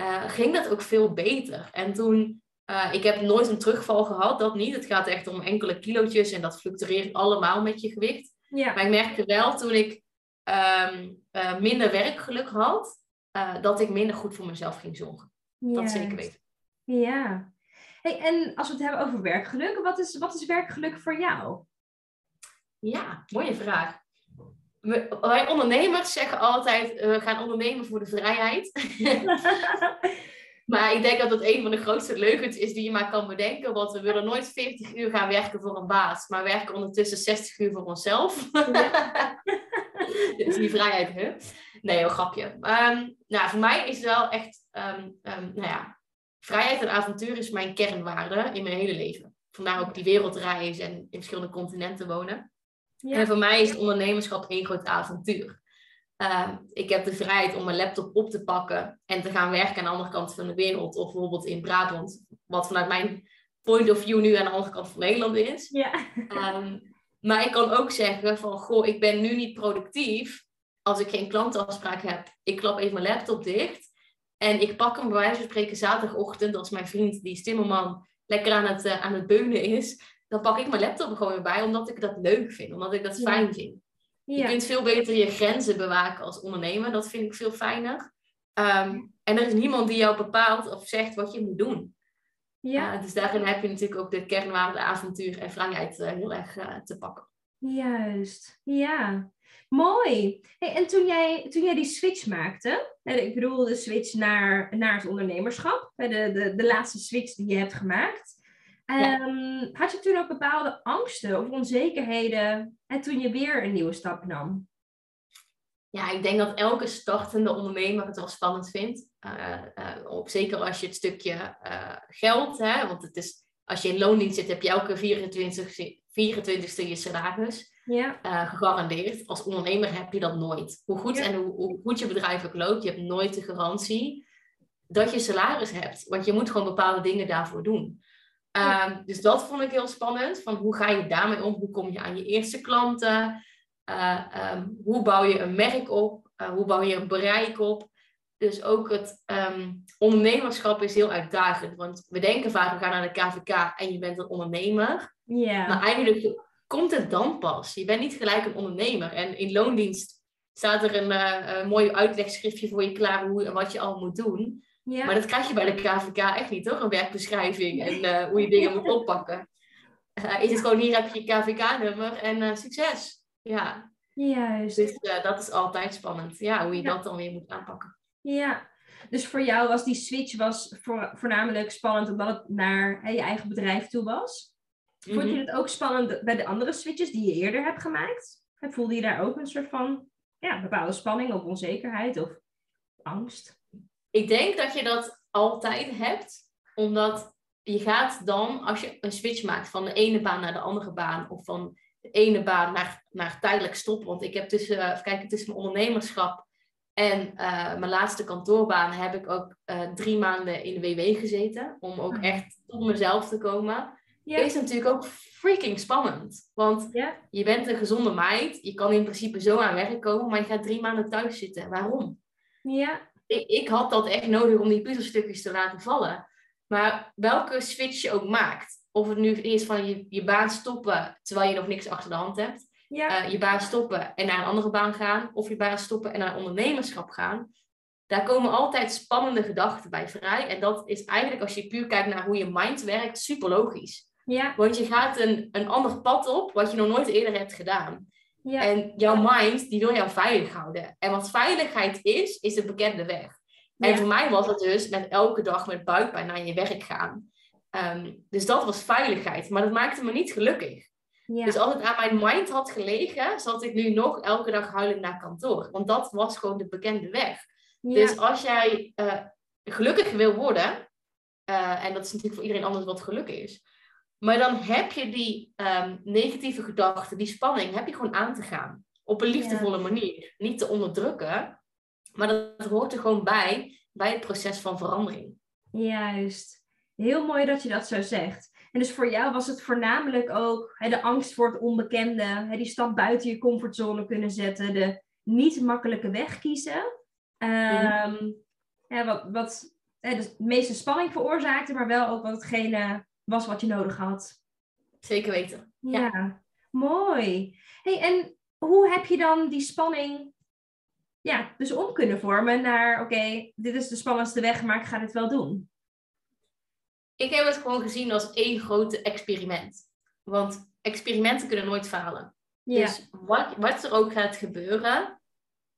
uh, ging dat ook veel beter. En toen, uh, ik heb nooit een terugval gehad, dat niet. Het gaat echt om enkele kilootjes en dat fluctueert allemaal met je gewicht. Ja. Maar ik merkte wel toen ik um, uh, minder werkgeluk had, dat ik minder goed voor mezelf ging zorgen. Dat zeker weten. Ja. Hey, en als we het hebben over werkgeluk, wat is, wat is werkgeluk voor jou? Ja, mooie vraag. wij ondernemers zeggen altijd, we gaan ondernemen voor de vrijheid. maar ik denk dat dat een van de grootste leugens is die je maar kan bedenken. Want we willen nooit 40 uur gaan werken voor een baas, maar werken ondertussen 60 uur voor onszelf. dus die vrijheid, hè? Nee, een grapje. Um, nou, voor mij is het wel echt, um, um, nou ja, vrijheid en avontuur is mijn kernwaarde in mijn hele leven. Vandaar ook die wereldreis en in verschillende continenten wonen. En voor mij is ondernemerschap één groot avontuur. Uh, ik heb de vrijheid om mijn laptop op te pakken en te gaan werken aan de andere kant van de wereld. Of bijvoorbeeld in Brabant, wat vanuit mijn point of view nu aan de andere kant van Nederland is. Ja. Um, maar ik kan ook zeggen van, goh, ik ben nu niet productief als ik geen klantenafspraak heb. Ik klap even mijn laptop dicht en ik pak hem bij wijze van spreken zaterdagochtend, als mijn vriend, die Stimmerman, lekker aan het, uh, aan het beunen is. Dan pak ik mijn laptop gewoon weer bij, omdat ik dat leuk vind, omdat ik dat fijn vind. Je kunt veel beter je grenzen bewaken als ondernemer. Dat vind ik veel fijner. Um, en er is niemand die jou bepaalt of zegt wat je moet doen. Ja. Uh, dus daarin heb je natuurlijk ook de kernwaarde, avontuur en vrijheid uh, heel erg te pakken. Juist, ja. Mooi. Hey, en toen jij, toen jij die switch maakte, ik bedoel de switch naar, naar het ondernemerschap, de, de, de laatste switch die je hebt gemaakt, um, had je toen ook bepaalde angsten of onzekerheden en toen je weer een nieuwe stap nam? Ja, ik denk dat elke startende ondernemer het wel spannend vindt. Uh, uh, op, zeker als je het stukje uh, geld, hè, want het is, als je in loondienst zit, heb je elke 24, 24ste je salaris ja. Uh, gegarandeerd. Als ondernemer heb je dat nooit. Hoe goed en hoe, hoe, goed je bedrijf ook loopt, je hebt nooit de garantie dat je salaris hebt. Want je moet gewoon bepaalde dingen daarvoor doen. Uh, dus dat vond ik heel spannend. Van hoe ga je daarmee om? Hoe kom je aan je eerste klanten? Uh, um, hoe bouw je een merk op? Uh, hoe bouw je een bereik op? Dus ook het um, ondernemerschap is heel uitdagend. Want we denken vaak, we gaan naar de KVK en je bent een ondernemer. Yeah. Maar eigenlijk komt het dan pas. Je bent niet gelijk een ondernemer. En in loondienst staat er een, uh, een mooi uitlegschriftje voor je klaar hoe en wat je al moet doen. Ja. Maar dat krijg je bij de KVK echt niet, toch? Een werkbeschrijving en uh, hoe je dingen moet oppakken. Uh, is het gewoon hier heb je je KVK-nummer en succes. Ja. Juist. Dus dat is altijd spannend. Ja, hoe je dat dan weer moet aanpakken. Ja. Dus voor jou was die switch was voor, voornamelijk spannend omdat het naar je eigen bedrijf toe was? Vond je mhm. het ook spannend bij de andere switches die je eerder hebt gemaakt? Voelde je daar ook een soort van ja, bepaalde spanning of onzekerheid of angst? Ik denk dat je dat altijd hebt, omdat je gaat dan, als je een switch maakt van de ene baan naar de andere baan, of van de ene baan naar, naar tijdelijk stoppen. Want ik heb tussen, uh, kijken, tussen mijn ondernemerschap en uh, mijn laatste kantoorbaan heb ik ook uh, drie maanden in de WW gezeten, om ook mhm. echt tot mezelf te komen ja. is natuurlijk ook freaking spannend. Want je bent een gezonde meid, je kan in principe zo aan werk komen, maar je gaat drie maanden thuis zitten. Waarom? Ja. Ik, ik had dat echt nodig om die puzzelstukjes te laten vallen. Maar welke switch je ook maakt, of het nu is van je, je baan stoppen terwijl je nog niks achter de hand hebt, ja. Uh, je baan stoppen en naar een andere baan gaan, of je baan stoppen en naar ondernemerschap gaan, daar komen altijd spannende gedachten bij vrij. En dat is eigenlijk, als je puur kijkt naar hoe je mind werkt, super logisch. Ja. Want je gaat een, een ander pad op wat je nog nooit eerder hebt gedaan. Ja. En jouw mind, die wil jou veilig houden. En wat veiligheid is, is de bekende weg. En voor mij was het dus met elke dag met buikpijn naar je werk gaan. Ehm, dus dat was veiligheid. Maar dat maakte me niet gelukkig. Ja. Dus als het aan mijn mind had gelegen, zat ik nu nog elke dag huilend naar kantoor. Want dat was gewoon de bekende weg. Dus als jij uh, gelukkig wil worden, uh, en dat is natuurlijk voor iedereen anders wat geluk is, maar dan heb je die um, negatieve gedachten, die spanning, heb je gewoon aan te gaan. Op een liefdevolle manier. Niet te onderdrukken, maar dat, hoort er gewoon bij, bij het proces van verandering. Juist. Heel mooi dat je dat zo zegt. En dus voor jou was het voornamelijk ook hè, de angst voor het onbekende, hè, die stap buiten je comfortzone kunnen zetten, de niet makkelijke weg kiezen. Um, wat wat hè, dus de meeste spanning veroorzaakte, maar wel ook wat hetgene was wat je nodig had. Zeker weten. Ja, ja. mooi. Hey, en hoe heb je dan die spanning ja, dus om kunnen vormen naar, oké, dit is de spannendste weg, maar ik ga dit wel doen? Ik heb het gewoon gezien als één grote experiment. Want experimenten kunnen nooit falen. Ja. Dus wat, wat er ook gaat gebeuren,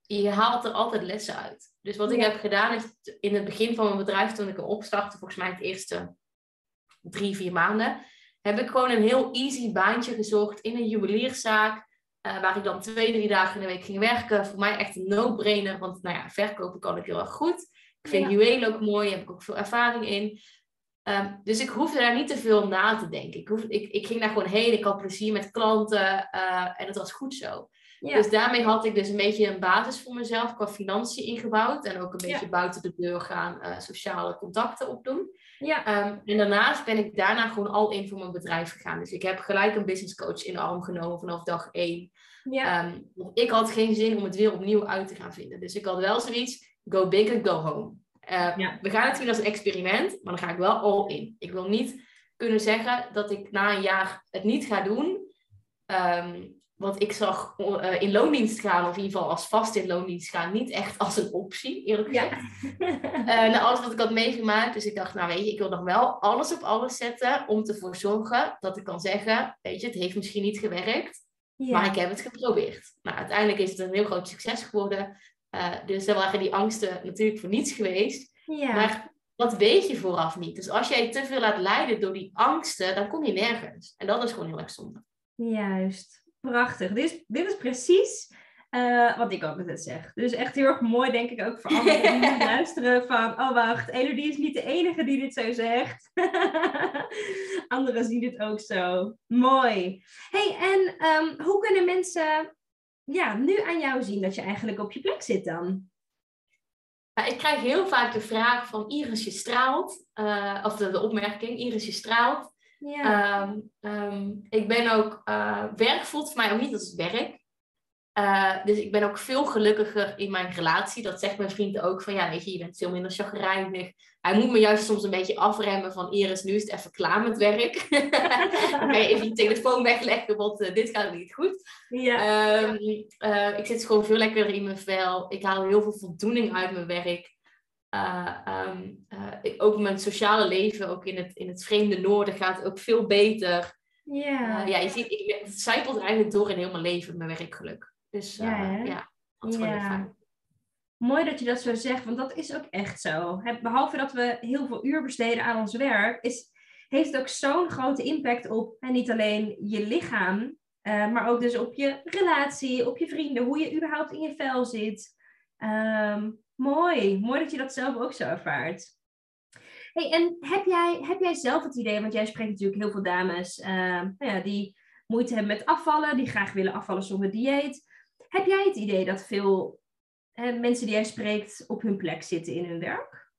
je haalt er altijd lessen uit. Dus wat ik heb gedaan is in het begin van mijn bedrijf, toen ik erop startte, volgens mij het eerste drie, vier maanden, heb ik gewoon een heel easy baantje gezocht in een juwelierszaak. Uh, waar ik dan twee, drie dagen in de week ging werken. Voor mij echt een no-brainer. Want nou ja, verkopen kan ik heel erg goed. Ik vind ja. juwelen ook mooi. Daar heb ik ook veel ervaring in. Um, dus ik hoefde daar niet te veel na te denken. Ik, hoefde, ik, ik ging daar gewoon heen. Ik had plezier met klanten. Uh, en het was goed zo. Ja. Dus daarmee had ik dus een beetje een basis voor mezelf qua financiën ingebouwd. En ook een beetje ja. buiten de deur gaan uh, sociale contacten opdoen. Ja. Um, en daarnaast ben ik daarna gewoon al in voor mijn bedrijf gegaan. Dus ik heb gelijk een business coach in de arm genomen vanaf dag één. Ja. Um, ik had geen zin om het weer opnieuw uit te gaan vinden. Dus ik had wel zoiets, go big and go home. Uh, ja. We gaan het zien als een experiment, maar dan ga ik wel all in. Ik wil niet kunnen zeggen dat ik na een jaar het niet ga doen. Um, want ik zag uh, in loondienst gaan, of in ieder geval als vast in loondienst gaan, niet echt als een optie, eerlijk gezegd. Ja. uh, na alles wat ik had meegemaakt. Dus ik dacht, nou weet je, ik wil nog wel alles op alles zetten om ervoor zorgen dat ik kan zeggen, weet je, het heeft misschien niet gewerkt, ja. maar ik heb het geprobeerd. Nou, uiteindelijk is het een heel groot succes geworden. Uh, dus er waren die angsten natuurlijk voor niets geweest. Ja. Maar dat weet je vooraf niet. Dus als jij te veel laat leiden door die angsten, dan kom je nergens. En dat is gewoon heel erg zonde. Juist. Prachtig. Dit is, dit is precies uh, wat ik ook altijd zeg. Dus echt heel erg mooi, denk ik, ook voor anderen die luisteren van... Oh, wacht, Elodie is niet de enige die dit zo zegt. anderen zien dit ook zo. Mooi. hey, en um, hoe kunnen mensen ja, nu aan jou zien dat je eigenlijk op je plek zit dan? Ik krijg heel vaak de vraag van Iris, je straalt. Uh, of de, de opmerking, Iris, je straalt. Ja. Um, um, ik ben ook, uh, werk voelt voor mij ook niet als werk. Uh, dus ik ben ook veel gelukkiger in mijn relatie. Dat zegt mijn vriend ook van, ja, weet je, je bent veel minder chagrijnig. Hij moet me juist soms een beetje afremmen van, Iris, nu is het even klaar met werk. Dan kan je even je telefoon wegleggen, want uh, dit gaat niet goed. Ja. Um, uh, ik zit gewoon veel lekkerder in mijn vel. Ik haal heel veel voldoening uit mijn werk. Uh, um, uh, ook mijn sociale leven, ook in het, in het vreemde noorden, gaat ook veel beter. Yeah. Uh, ja, je ziet, ik, het zijpelt eigenlijk door in heel mijn leven, mijn werkgeluk. Dus ja, ja dat is fijn. Mooi dat je dat zo zegt, want dat is ook echt zo. Behalve dat we heel veel uur besteden aan ons werk, is, heeft het ook zo'n grote impact op en niet alleen je lichaam, maar ook dus op je relatie, op je vrienden, hoe je überhaupt in je vel zit. Um, Mooi, mooi dat je dat zelf ook zo ervaart. Hey, en heb jij, heb jij zelf het idee, want jij spreekt natuurlijk heel veel dames uh, nou ja, die moeite hebben met afvallen, die graag willen afvallen zonder dieet. Heb jij het idee dat veel mensen die jij spreekt op hun plek zitten in hun werk?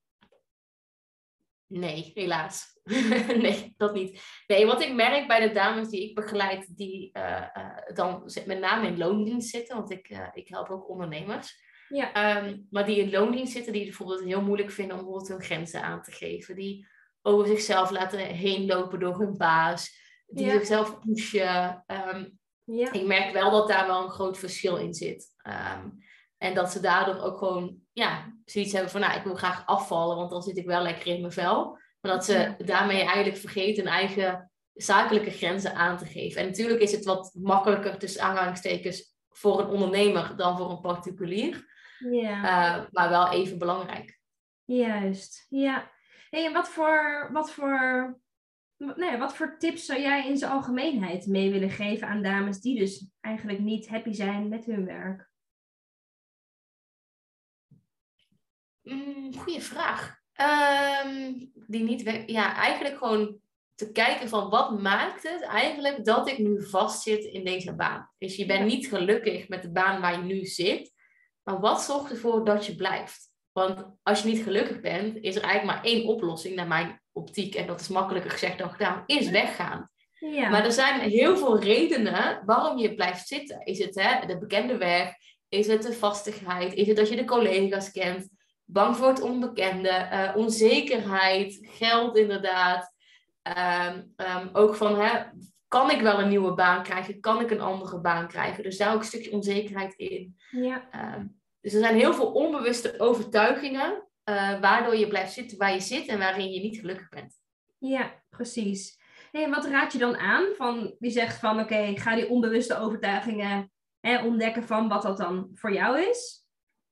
Nee, helaas. nee, dat niet. Nee, wat ik merk bij de dames die ik begeleid, die uh, dan met name in loondienst zitten, want ik, ik help ook ondernemers. Ja. Um, maar die in loondienst zitten, die het bijvoorbeeld heel moeilijk vinden om bijvoorbeeld hun grenzen aan te geven. Die over zichzelf laten heen lopen door hun baas. Die ja. zichzelf pushen. Um, ja. Ik merk wel dat daar wel een groot verschil in zit. Um, en dat ze daardoor ook gewoon ja, zoiets hebben van, nou, ik wil graag afvallen, want dan zit ik wel lekker in mijn vel. Maar dat ze daarmee eigenlijk vergeten hun eigen zakelijke grenzen aan te geven. En natuurlijk is het wat makkelijker tussen aanhalingstekens voor een ondernemer dan voor een particulier. Ja. Uh, maar wel even belangrijk. Juist, ja. Hey, en wat voor, wat, voor, nee, wat voor tips zou jij in zijn algemeenheid mee willen geven aan dames die dus eigenlijk niet happy zijn met hun werk? Mm, goeie vraag. Um, die niet ja, eigenlijk gewoon te kijken van wat maakt het eigenlijk dat ik nu vastzit in deze baan. Dus je bent niet gelukkig met de baan waar je nu zit. Maar wat zorgt ervoor dat je blijft? Want als je niet gelukkig bent, is er eigenlijk maar één oplossing naar mijn optiek. En dat is makkelijker gezegd dan gedaan, is weggaan. Ja. Maar er zijn heel veel redenen waarom je blijft zitten. Is het hè, de bekende weg? Is het de vastigheid? Is het dat je de collega's kent? Bang voor het onbekende? eh, onzekerheid? Geld inderdaad? Ehm, ehm, ook van, hè, kan ik wel een nieuwe baan krijgen? Kan ik een andere baan krijgen? Dus daar ook een stukje onzekerheid in. ja. Ehm, dus er zijn heel veel onbewuste overtuigingen, eh, waardoor je blijft zitten waar je zit en waarin je niet gelukkig bent. Ja, precies. Hey, en wat raad je dan aan? Van, die zegt van oké, ga die onbewuste overtuigingen hè, ontdekken van wat dat dan voor jou is.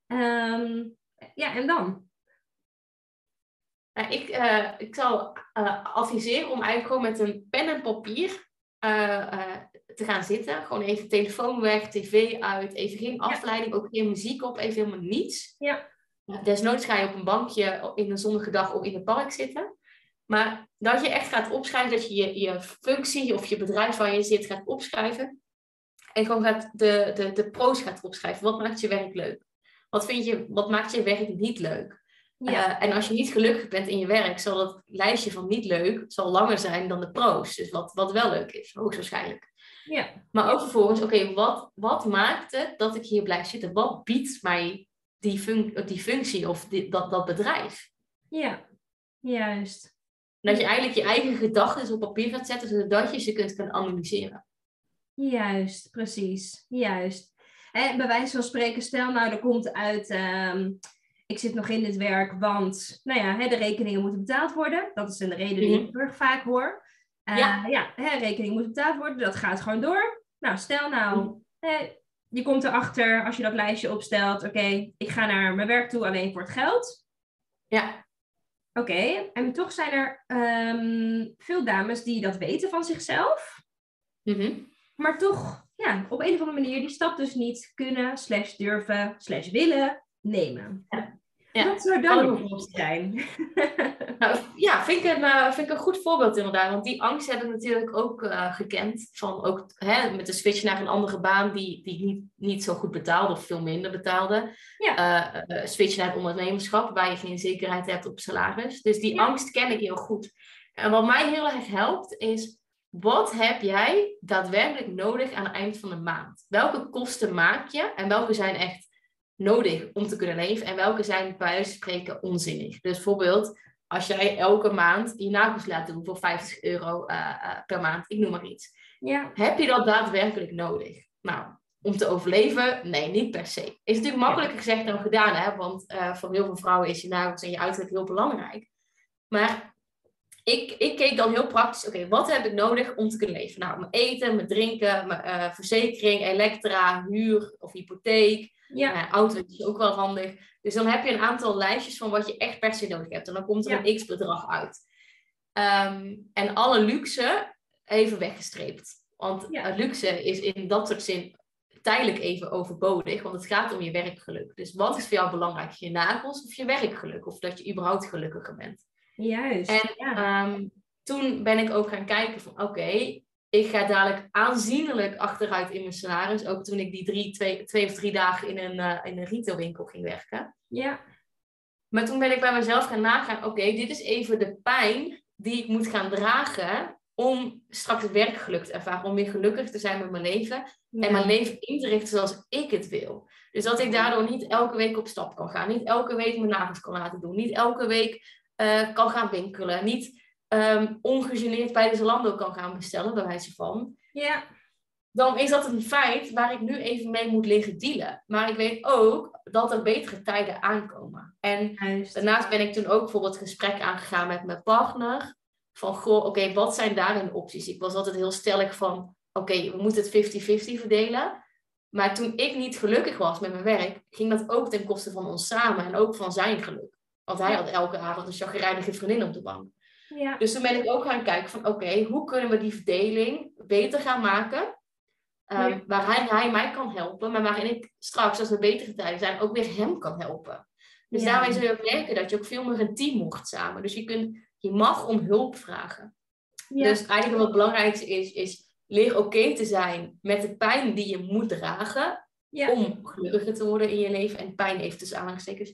Ehm, ja, en dan? Nou, ik, eh, ik zal eh, adviseren om eigenlijk gewoon met een pen en papier te gaan zitten. Gewoon even telefoon weg, tv uit, even geen afleiding, ook geen muziek op, even helemaal niets. Ja. Ja, Desnoods ga je op een bankje in een zonnige dag of in het park zitten. Maar dat je echt gaat opschrijven, dat je je, je functie of je bedrijf waar je zit gaat opschrijven. En gewoon gaat de, de, de pro's gaat opschrijven. Wat maakt je werk leuk? Wat, vind je, wat maakt je werk niet leuk? Ja, Eh, en als je niet gelukkig bent in je werk, zal dat lijstje van niet leuk zal langer zijn dan de pro's. Dus wat, wat wel leuk is, hoogstwaarschijnlijk. ja, Maar ook vervolgens, oké, wat, wat maakt het dat ik hier blijf zitten? Wat biedt mij die, func- die functie of die, dat, dat bedrijf? ja, juist. En dat je eigenlijk je eigen gedachten op papier gaat zetten, zodat je ze kunt gaan analyseren. Juist, precies. Juist. En bij wijze van spreken, stel nou, er komt uit, ehm, ik zit nog in dit werk, want nou ja, hè, de rekeningen moeten betaald worden. Dat is een reden die ik heel erg vaak hoor. Uh, Ja. ja, hè, rekening moet betaald worden, dat gaat gewoon door. Nou, stel nou, hè, je komt erachter als je dat lijstje opstelt, oké, ik ga naar mijn werk toe alleen voor het geld. Ja, Oké, en toch zijn er ehm, veel dames die dat weten van zichzelf. Mhm. Maar toch, ja, op een of andere manier die stap dus niet kunnen, slash durven, slash willen nemen. Ja. Wat zou dan oplossing zijn? Nou, ja, vind ik, een, eh, vind ik een goed voorbeeld inderdaad. Want die angst heb ik natuurlijk ook eh, gekend. Van ook hè, met de switch naar een andere baan die, die niet, niet zo goed betaalde of veel minder betaalde. Ja. Eh, eh, switch naar het ondernemerschap waar je geen zekerheid hebt op salaris. Dus die Ja. angst ken ik heel goed. En wat mij heel erg helpt is, wat heb jij daadwerkelijk nodig aan het eind van de maand? Welke kosten maak je en welke zijn echt nodig om te kunnen leven en welke zijn bij wijze van spreken onzinnig? Dus bijvoorbeeld als jij elke maand je nagels laat doen voor 50 euro eh, eh, per maand, ik noem maar iets. Ja, Heb je dat daadwerkelijk nodig? Nou, om te overleven? Nee, niet per se. Is natuurlijk makkelijker gezegd dan gedaan, hè? want eh, voor heel veel vrouwen is je nagels en je uiterlijk heel belangrijk. Maar ik, ik keek dan heel praktisch, oké, wat heb ik nodig om te kunnen leven? Nou, mijn eten, mijn drinken, mijn verzekering, elektra, huur of hypotheek. Ja, Ja, auto is ook wel handig. Dus dan heb je een aantal lijstjes van wat je echt per se nodig hebt. En dan komt er Ja. een x-bedrag uit. Ehm, en alle luxe even weggestreept. Want Ja. eh, luxe is in dat soort zin tijdelijk even overbodig. Want het gaat om je werkgeluk. Dus wat is voor jou belangrijk? Je nagels of je werkgeluk? Of dat je überhaupt gelukkiger bent? juist. En ja. Ehm, toen ben ik ook gaan kijken van oké, ik ga dadelijk aanzienlijk achteruit in mijn salaris. Ook toen ik die drie, twee, twee of drie dagen in een, eh, in een retailwinkel ging werken. ja, Maar toen ben ik bij mezelf gaan nagaan, oké, dit is even de pijn die ik moet gaan dragen om straks het werkgeluk te ervaren. Om weer gelukkig te zijn met mijn leven. ja. En mijn leven in te richten zoals ik het wil. Dus dat ik daardoor niet elke week op stap kan gaan. Niet elke week mijn nagels kan laten doen. Niet elke week eh, kan gaan winkelen. Niet ehm ongegeneerd bij de Zalando kan gaan bestellen, bij wijze van. ja, Dan is dat een feit waar ik nu even mee moet liggen dealen. Maar ik weet ook dat er betere tijden aankomen. En juist. Daarnaast ben ik toen ook bijvoorbeeld gesprek aangegaan met mijn partner. Van, goh, oké, wat zijn daarin opties? Ik was altijd heel stellig van, oké, we moeten het 50-50 verdelen. Maar toen ik niet gelukkig was met mijn werk, ging dat ook ten koste van ons samen en ook van zijn geluk. Want hij had elke avond een chagrijnige vriendin op de bank. Ja, Dus toen ben ik ook gaan kijken van, oké, hoe kunnen we die verdeling beter gaan maken? Ehm, Ja. Waar hij, hij mij kan helpen, maar waarin ik straks, als er betere tijden zijn, ook weer hem kan helpen. Dus Ja. daarmee zul je ook merken dat je ook veel meer een team wordt samen. Dus je, kunt, je mag om hulp vragen. Dus eigenlijk wat het belangrijkste is, is leer oké te zijn met de pijn die je moet dragen om gelukkiger te worden in je leven. En pijn heeft dus aanhalingstekens.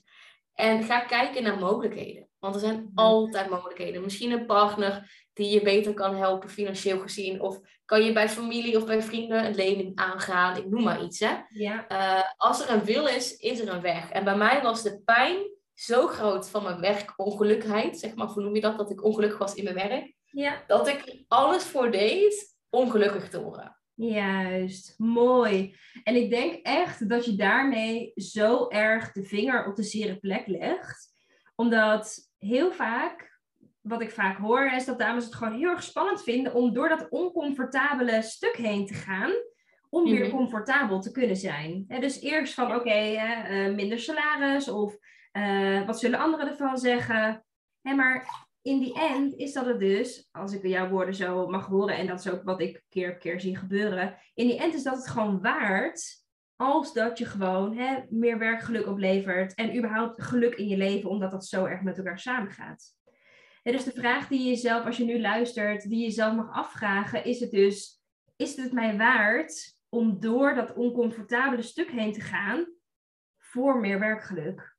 En ga kijken naar mogelijkheden. Want er zijn altijd mogelijkheden. Misschien een partner die je beter kan helpen financieel gezien. Of kan je bij familie of bij vrienden een lening aangaan. Ik noem maar iets. Hè? Ja. Uh, als er een wil is, is er een weg. En bij mij was de pijn zo groot van mijn werkongelukkigheid. Zeg maar, hoe noem je dat? Dat ik ongelukkig was in mijn werk. Ja. Dat ik er alles voor deed ongelukkig te worden. Juist, mooi. En ik denk echt dat je daarmee zo erg de vinger op de zere plek legt. Omdat heel vaak, wat ik vaak hoor, is dat dames het gewoon heel erg spannend vinden om door dat oncomfortabele stuk heen te gaan. Om weer Mhm. comfortabel te kunnen zijn. Dus eerst van oké, eh, minder salaris of eh, wat zullen anderen ervan zeggen. Maar in die end is dat het dus, als ik jouw woorden zo mag horen, en dat is ook wat ik keer op keer zie gebeuren. In die end is dat het gewoon waard als dat je gewoon hè, meer werkgeluk oplevert en überhaupt geluk in je leven, omdat dat zo erg met elkaar samengaat. Hè, dus de vraag die je jezelf, als je nu luistert, die je jezelf mag afvragen, is het dus, is het mij waard om door dat oncomfortabele stuk heen te gaan voor meer werkgeluk?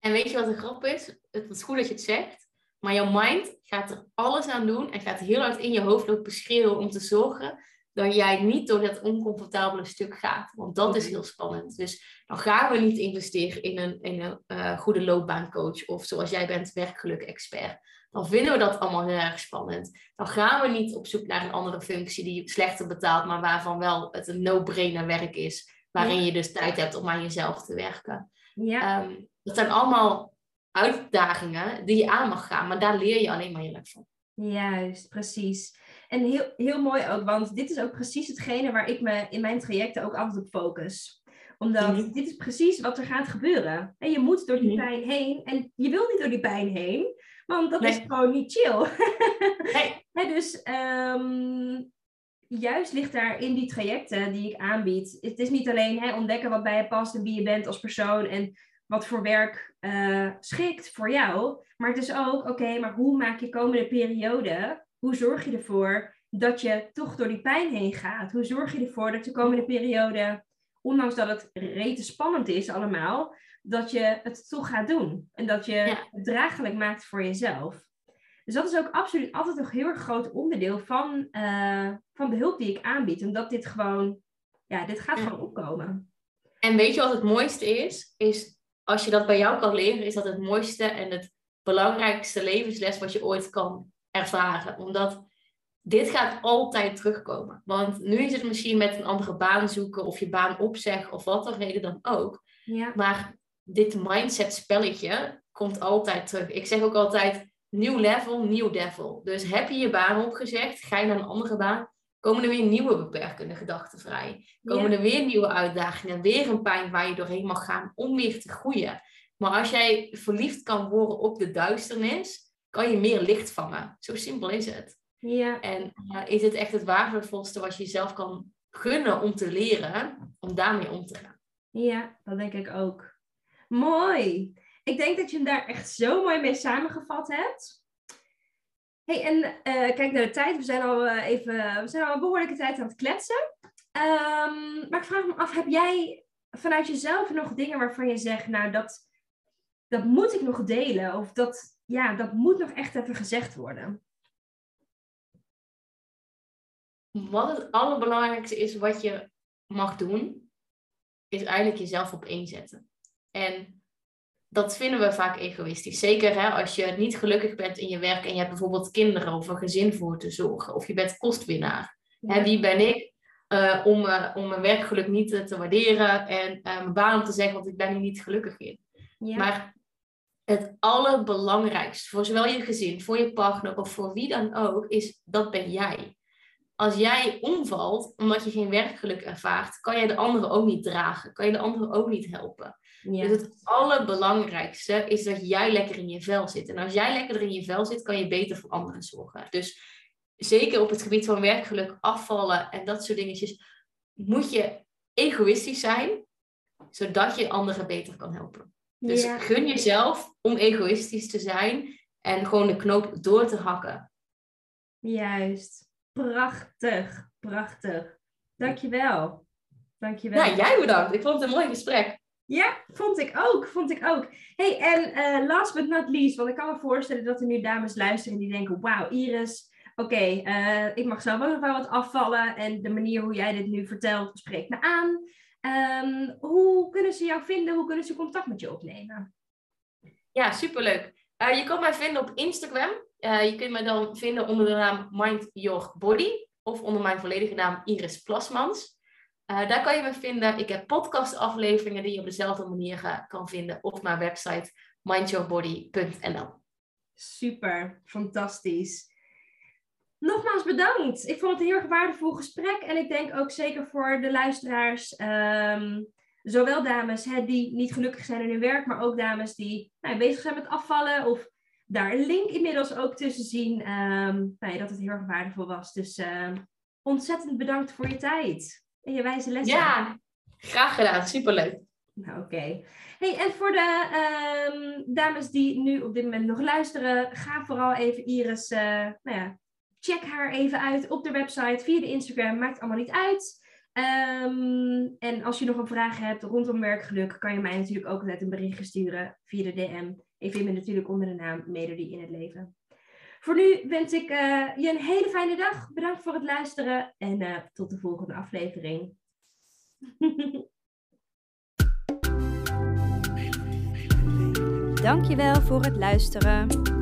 En weet je wat de grap is? Het is goed dat je het zegt. Maar jouw mind gaat er alles aan doen en gaat heel hard in je hoofd lopen schreeuwen om te zorgen dat jij niet door dat oncomfortabele stuk gaat. Want dat is heel spannend. Dus dan gaan we niet investeren in een, in een eh, goede loopbaancoach of zoals jij bent, werkgeluk-expert. Dan vinden we dat allemaal heel erg spannend. Dan gaan we niet op zoek naar een andere functie die slechter betaalt, maar waarvan wel het een no-brainer werk is. Waarin Ja. je dus tijd hebt om aan jezelf te werken. Ja, Ehm, dat zijn allemaal uitdagingen die je aan mag gaan, maar daar leer je alleen maar heel erg van. Juist, precies. En heel, heel mooi ook, want dit is ook precies hetgene waar ik me in mijn trajecten ook altijd op focus. Omdat Mhm. dit is precies wat er gaat gebeuren. En je moet door die Mhm. pijn heen en je wil niet door die pijn heen, want dat is gewoon niet chill. Nee. Dus ehm, juist ligt daar in die trajecten die ik aanbied. Het is niet alleen hè, ontdekken wat bij je past en wie je bent als persoon en wat voor werk eh, schikt voor jou. Maar het is ook, oké, maar hoe maak je komende periode, hoe zorg je ervoor dat je toch door die pijn heen gaat? Hoe zorg je ervoor dat de komende periode, ondanks dat het rete spannend is allemaal, dat je het toch gaat doen. En dat je Ja. het draaglijk maakt voor jezelf. Dus dat is ook absoluut altijd een heel erg groot onderdeel van, eh, van de hulp die ik aanbied. Omdat dit gewoon, ja, dit gaat Ja. gewoon opkomen. En weet je wat het mooiste is? Is als je dat bij jou kan leren, is dat het mooiste en het belangrijkste levensles wat je ooit kan ervaren. Omdat dit gaat altijd terugkomen. Want nu is het misschien met een andere baan zoeken of je baan opzeggen of wat voor reden dan ook. Ja, Maar dit mindset spelletje komt altijd terug. Ik zeg ook altijd, nieuw level, nieuw devil. Dus heb je je baan opgezegd, ga je naar een andere baan, komen er weer nieuwe beperkende gedachten vrij. Komen Ja. er weer nieuwe uitdagingen, weer een pijn waar je doorheen mag gaan om weer te groeien. Maar als jij verliefd kan worden op de duisternis, kan je meer licht vangen. Zo simpel is het. ja, En eh, is het echt het waardevolste wat je jezelf kan gunnen om te leren, om daarmee om te gaan. ja, dat denk ik ook. Mooi. Ik denk dat je hem daar echt zo mooi mee samengevat hebt. hey, en eh, kijk naar de tijd. We zijn al eh, even, we zijn al een behoorlijke tijd aan het kletsen. Ehm, maar ik vraag me af, heb jij vanuit jezelf nog dingen waarvan je zegt, nou dat, dat moet ik nog delen? Of dat, ja, dat moet nog echt even gezegd worden? Wat het allerbelangrijkste is wat je mag doen, is eigenlijk jezelf op één zetten. En dat vinden we vaak egoïstisch. Zeker hè, als je niet gelukkig bent in je werk en je hebt bijvoorbeeld kinderen of een gezin voor te zorgen. Of je bent kostwinnaar. Hè, wie ben ik eh, om, eh, om mijn werkgeluk niet te waarderen en eh, mijn baan om te zeggen, want ik ben hier niet gelukkig in. Ja. Maar het allerbelangrijkste voor zowel je gezin, voor je partner of voor wie dan ook, is dat ben jij. Als jij omvalt omdat je geen werkgeluk ervaart, kan je de anderen ook niet dragen. Kan je de anderen ook niet helpen. ja. Dus het allerbelangrijkste is dat jij lekker in je vel zit. En als jij lekker in je vel zit, kan je beter voor anderen zorgen. Dus zeker op het gebied van werkgeluk, afvallen en dat soort dingetjes, moet je egoïstisch zijn, zodat je anderen beter kan helpen. Dus ja. gun jezelf om egoïstisch te zijn en gewoon de knoop door te hakken. Juist. Prachtig, prachtig. Dankjewel. Dankjewel. Nou, jij bedankt. Ik vond het een mooi gesprek. Ja, vond ik ook. Vond ik ook. Hey, en uh, last but not least, want ik kan me voorstellen dat er nu dames luisteren die denken: Wauw, Iris, oké, uh, ik mag zelf ook nog wel wat afvallen. En de manier hoe jij dit nu vertelt, spreekt me aan. Um, hoe kunnen ze jou vinden? Hoe kunnen ze contact met je opnemen? Ja, superleuk. Uh, je kan mij vinden op Instagram. je kunt mij dan vinden onder de naam Mind Your Body of onder mijn volledige naam Iris Plasmans. Uh, daar kan je me vinden. Ik heb podcastafleveringen die je op dezelfde manier kan vinden op mijn website mindyourbody.nl. Super, fantastisch. Nogmaals bedankt. Ik vond het een heel erg waardevol gesprek. En ik denk ook zeker voor de luisteraars, um, zowel dames hè, die niet gelukkig zijn in hun werk, maar ook dames die nou, bezig zijn met afvallen of daar een link inmiddels ook tussen zien. Um, nou, dat het heel erg waardevol was. Dus uh, ontzettend bedankt voor je tijd en je wijze lessen. Ja, graag gedaan. Superleuk. Nou, oké. Hey, en voor de um, dames die nu op dit moment nog luisteren, ga vooral even Iris, uh, nou ja, check haar even uit op de website, via de Instagram, maakt allemaal niet uit. Um, en als je nog een vraag hebt rondom werkgeluk, kan je mij natuurlijk ook altijd een berichtje sturen via de DM. Ik vind me natuurlijk onder de naam Melody in het leven. Voor nu wens ik uh, je een hele fijne dag. Bedankt voor het luisteren en uh, tot de volgende aflevering. Dankjewel voor het luisteren.